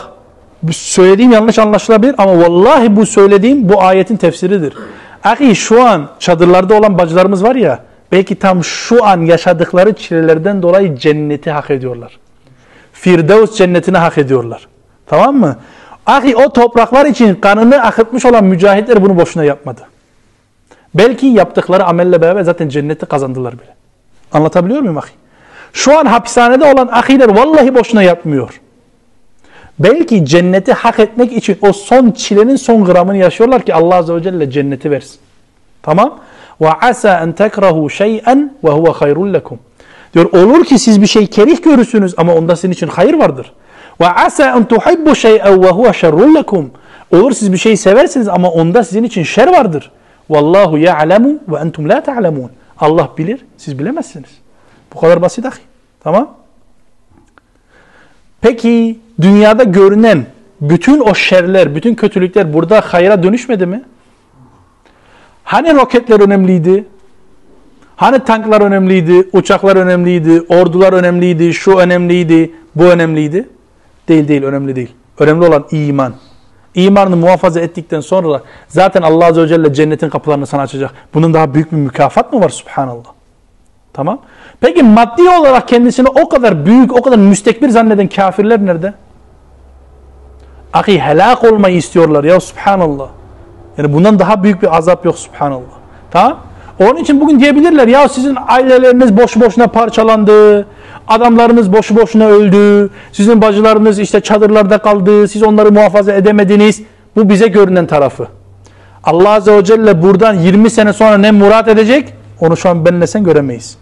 söylediğim yanlış anlaşılabilir ama vallahi bu söylediğim bu ayetin tefsiridir. Ahi şu an çadırlarda olan bacılarımız var ya belki tam şu an yaşadıkları çilelerden dolayı cenneti hak ediyorlar. Firdevs cennetini hak ediyorlar. Tamam mı? Ahi o topraklar için kanını akıtmış olan mücahitler bunu boşuna yapmadı. Belki yaptıkları amelle beraber zaten cenneti kazandılar bile. Anlatabiliyor muyum ahi? Şu an hapishanede olan ahiler vallahi boşuna yapmıyor. Belki cenneti hak etmek için o son çilenin son gramını yaşıyorlar ki Allah Azze ve Celle cenneti versin. Tamam? Ve asa en tekrahu şey'en ve huve hayrun lekum. Diyor olur ki siz bir şey kerih görürsünüz ama onda sizin için hayır vardır. Ve asa en tuhibbu şey'en ve huve şerrun lekum. Olur siz bir şey seversiniz ama onda sizin için şer vardır. Vallahu ya'lemu ve entum la ta'lemun. Allah bilir, siz bilemezsiniz. Bu kadar basit ahi. Tamam? Peki dünyada görünen bütün o şerler, bütün kötülükler burada hayra dönüşmedi mi? Hani roketler önemliydi? Hani tanklar önemliydi, uçaklar önemliydi, ordular önemliydi, şu önemliydi, bu önemliydi? Değil değil, önemli değil. Önemli olan iman. İmanını muhafaza ettikten sonra zaten Allah Azze ve Celle cennetin kapılarını sana açacak. Bunun daha büyük bir mükafat mı var subhanallah? Tamam. Peki maddi olarak kendisini o kadar büyük, o kadar müstekbir zanneden kafirler nerede? Ahi helak olmayı istiyorlar ya subhanallah. Yani bundan daha büyük bir azap yok subhanallah. Tamam? Onun için bugün diyebilirler ya sizin aileleriniz boş boşuna parçalandı. Adamlarınız boşu boşuna öldü. Sizin bacılarınız işte çadırlarda kaldı. Siz onları muhafaza edemediniz. Bu bize görünen tarafı. Allah Azze ve Celle buradan 20 sene sonra ne murat edecek? Onu şu an benle sen göremeyiz.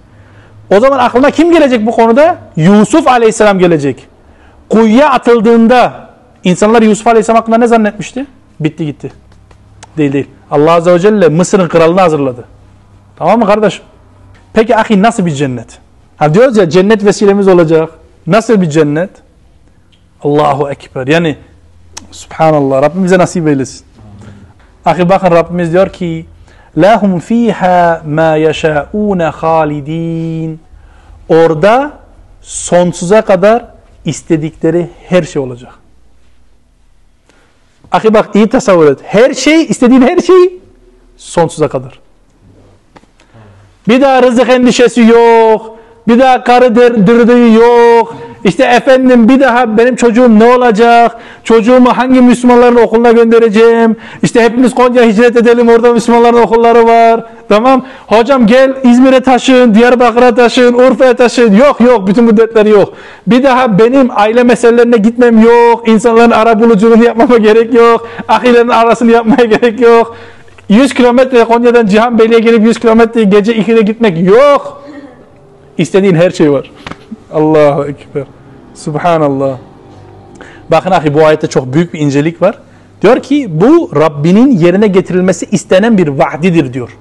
O zaman aklına kim gelecek bu konuda? Yusuf Aleyhisselam gelecek. Kuyuya atıldığında insanlar Yusuf Aleyhisselam hakkında ne zannetmişti? Bitti gitti. Değil değil. Allah Azze ve Celle Mısır'ın kralını hazırladı. Tamam mı kardeşim? Peki ahi nasıl bir cennet? Ha diyoruz ya cennet vesilemiz olacak. Nasıl bir cennet? Allahu Ekber. Yani Subhanallah. Rabbimize nasip eylesin. Ahi bakın Rabbimiz diyor ki lahum fiha ma yeşaun halidin. Orada sonsuza kadar istedikleri her şey olacak. Ahi bak iyi tasavvur et. Her şey, istediğin her şey sonsuza kadar. Bir daha rızık endişesi yok. Bir daha karı dırdırı yok. İşte efendim bir daha benim çocuğum ne olacak? Çocuğumu hangi Müslümanların okuluna göndereceğim? İşte hepimiz Konya hicret edelim orada Müslümanların okulları var. Tamam. Hocam gel İzmir'e taşın, Diyarbakır'a taşın, Urfa'ya taşın. Yok yok bütün bu dertleri yok. Bir daha benim aile meselelerine gitmem yok. İnsanların ara buluculuğunu yapmama gerek yok. Ahilerin arasını yapmaya gerek yok. 100 kilometre Konya'dan Cihanbeyli'ye gelip 100 kilometre gece 2'de gitmek yok. İstediğin her şey var. Allahu Ekber. Subhanallah. Bakın ahi bu ayette çok büyük bir incelik var. Diyor ki bu Rabbinin yerine getirilmesi istenen bir vaadidir diyor.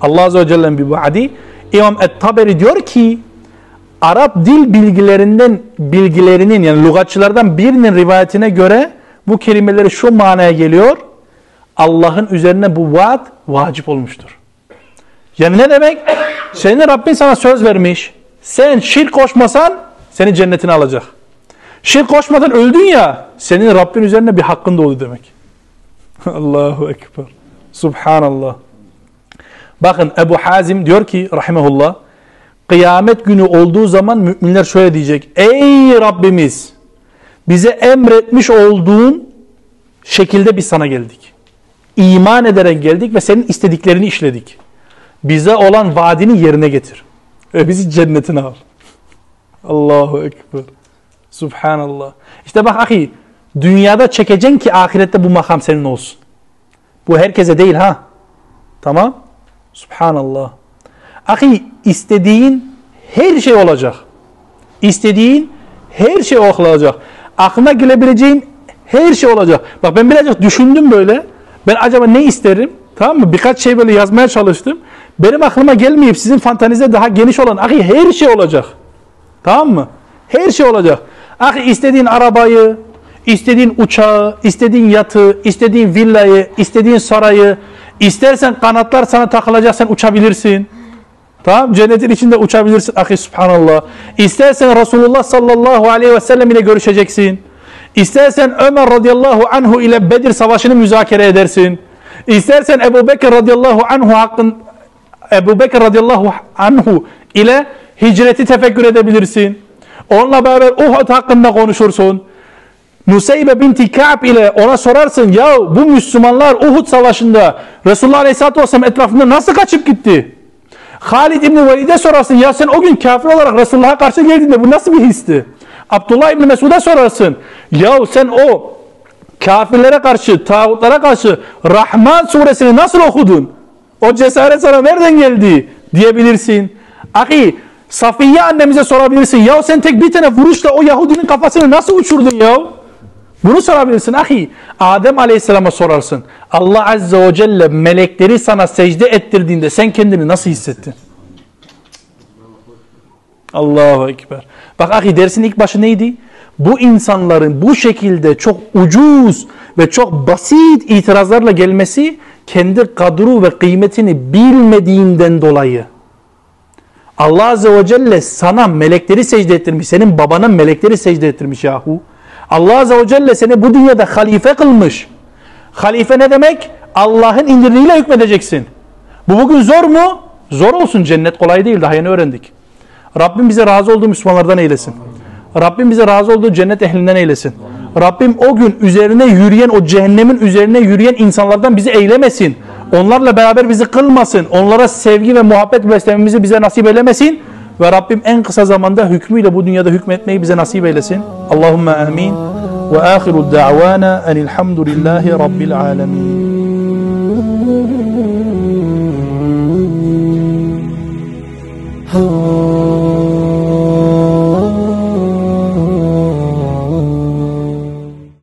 Allah Azze ve Celle'nin bir vaadi. İmam Et-Taberi diyor ki Arap dil bilgilerinden bilgilerinin yani lügatçılardan birinin rivayetine göre bu kelimeleri şu manaya geliyor. Allah'ın üzerine bu vaat vacip olmuştur. Yani ne demek? Senin Rabbin sana söz vermiş. Sen şirk koşmasan seni cennetine alacak. Şirk koşmadan öldün ya senin Rabbin üzerine bir hakkın doğdu demek. Allahu Ekber. Subhanallah. Bakın Ebu Hazim diyor ki rahimehullah kıyamet günü olduğu zaman müminler şöyle diyecek. Ey Rabbimiz bize emretmiş olduğun şekilde biz sana geldik. İman ederek geldik ve senin istediklerini işledik. Bize olan vaadini yerine getir. Ve bizi cennetine al. Allahu Ekber. Subhanallah. İşte bak ahi dünyada çekeceksin ki ahirette bu makam senin olsun. Bu herkese değil ha. Tamam. Subhanallah. Ahi istediğin her şey olacak. İstediğin her şey olacak. Aklına gelebileceğin her şey olacak. Bak ben birazcık düşündüm böyle. Ben acaba ne isterim? Tamam mı? Birkaç şey böyle yazmaya çalıştım. Benim aklıma gelmeyip sizin fantanizde daha geniş olan ahi her şey olacak. Tamam mı? Her şey olacak. Ahi istediğin arabayı, istediğin uçağı, istediğin yatı, istediğin villayı, istediğin sarayı, istersen kanatlar sana takılacak sen uçabilirsin. Tamam cennetin içinde uçabilirsin ahi subhanallah. İstersen Resulullah sallallahu aleyhi ve sellem ile görüşeceksin. İstersen Ömer radıyallahu anhu ile Bedir savaşını müzakere edersin. İstersen Ebu Bekir radıyallahu anhu hakkın Ebu Bekir radıyallahu anhu ile hicreti tefekkür edebilirsin. Onunla beraber Uhud hakkında konuşursun. Nuseybe binti Ka'b ile ona sorarsın ya bu Müslümanlar Uhud savaşında Resulullah Aleyhisselatü Vesselam etrafında nasıl kaçıp gitti? Halid İbni Velid'e sorarsın ya sen o gün kafir olarak Resulullah'a karşı geldiğinde bu nasıl bir histi? Abdullah İbni Mesud'a sorarsın ya sen o kafirlere karşı, tağutlara karşı Rahman suresini nasıl okudun? O cesaret sana nereden geldi diyebilirsin. Ahi Safiye annemize sorabilirsin. Ya sen tek bir tane vuruşla o Yahudinin kafasını nasıl uçurdun ya? Bunu sorabilirsin ahi. Adem Aleyhisselam'a sorarsın. Allah Azze ve Celle melekleri sana secde ettirdiğinde sen kendini nasıl hissettin? Allahu Ekber. Bak ahi dersin ilk başı neydi? Bu insanların bu şekilde çok ucuz ve çok basit itirazlarla gelmesi kendi kadru ve kıymetini bilmediğinden dolayı. Allah Azze ve Celle sana melekleri secde ettirmiş. Senin babana melekleri secde ettirmiş yahu. Allah Azze ve Celle seni bu dünyada halife kılmış. Halife ne demek? Allah'ın indirdiğiyle hükmedeceksin. Bu bugün zor mu? Zor olsun cennet kolay değil daha yeni öğrendik. Rabbim bize razı olduğu Müslümanlardan eylesin. Rabbim bize razı olduğu cennet ehlinden eylesin. Rabbim o gün üzerine yürüyen o cehennemin üzerine yürüyen insanlardan bizi eylemesin. Onlarla beraber bizi kılmasın. Onlara sevgi ve muhabbet beslememizi bize nasip eylemesin. Ve Rabbim en kısa zamanda hükmüyle bu dünyada hükmetmeyi bize nasip eylesin. Allahümme amin. Ve ahiru da'vana enilhamdülillahi rabbil alemin. Oh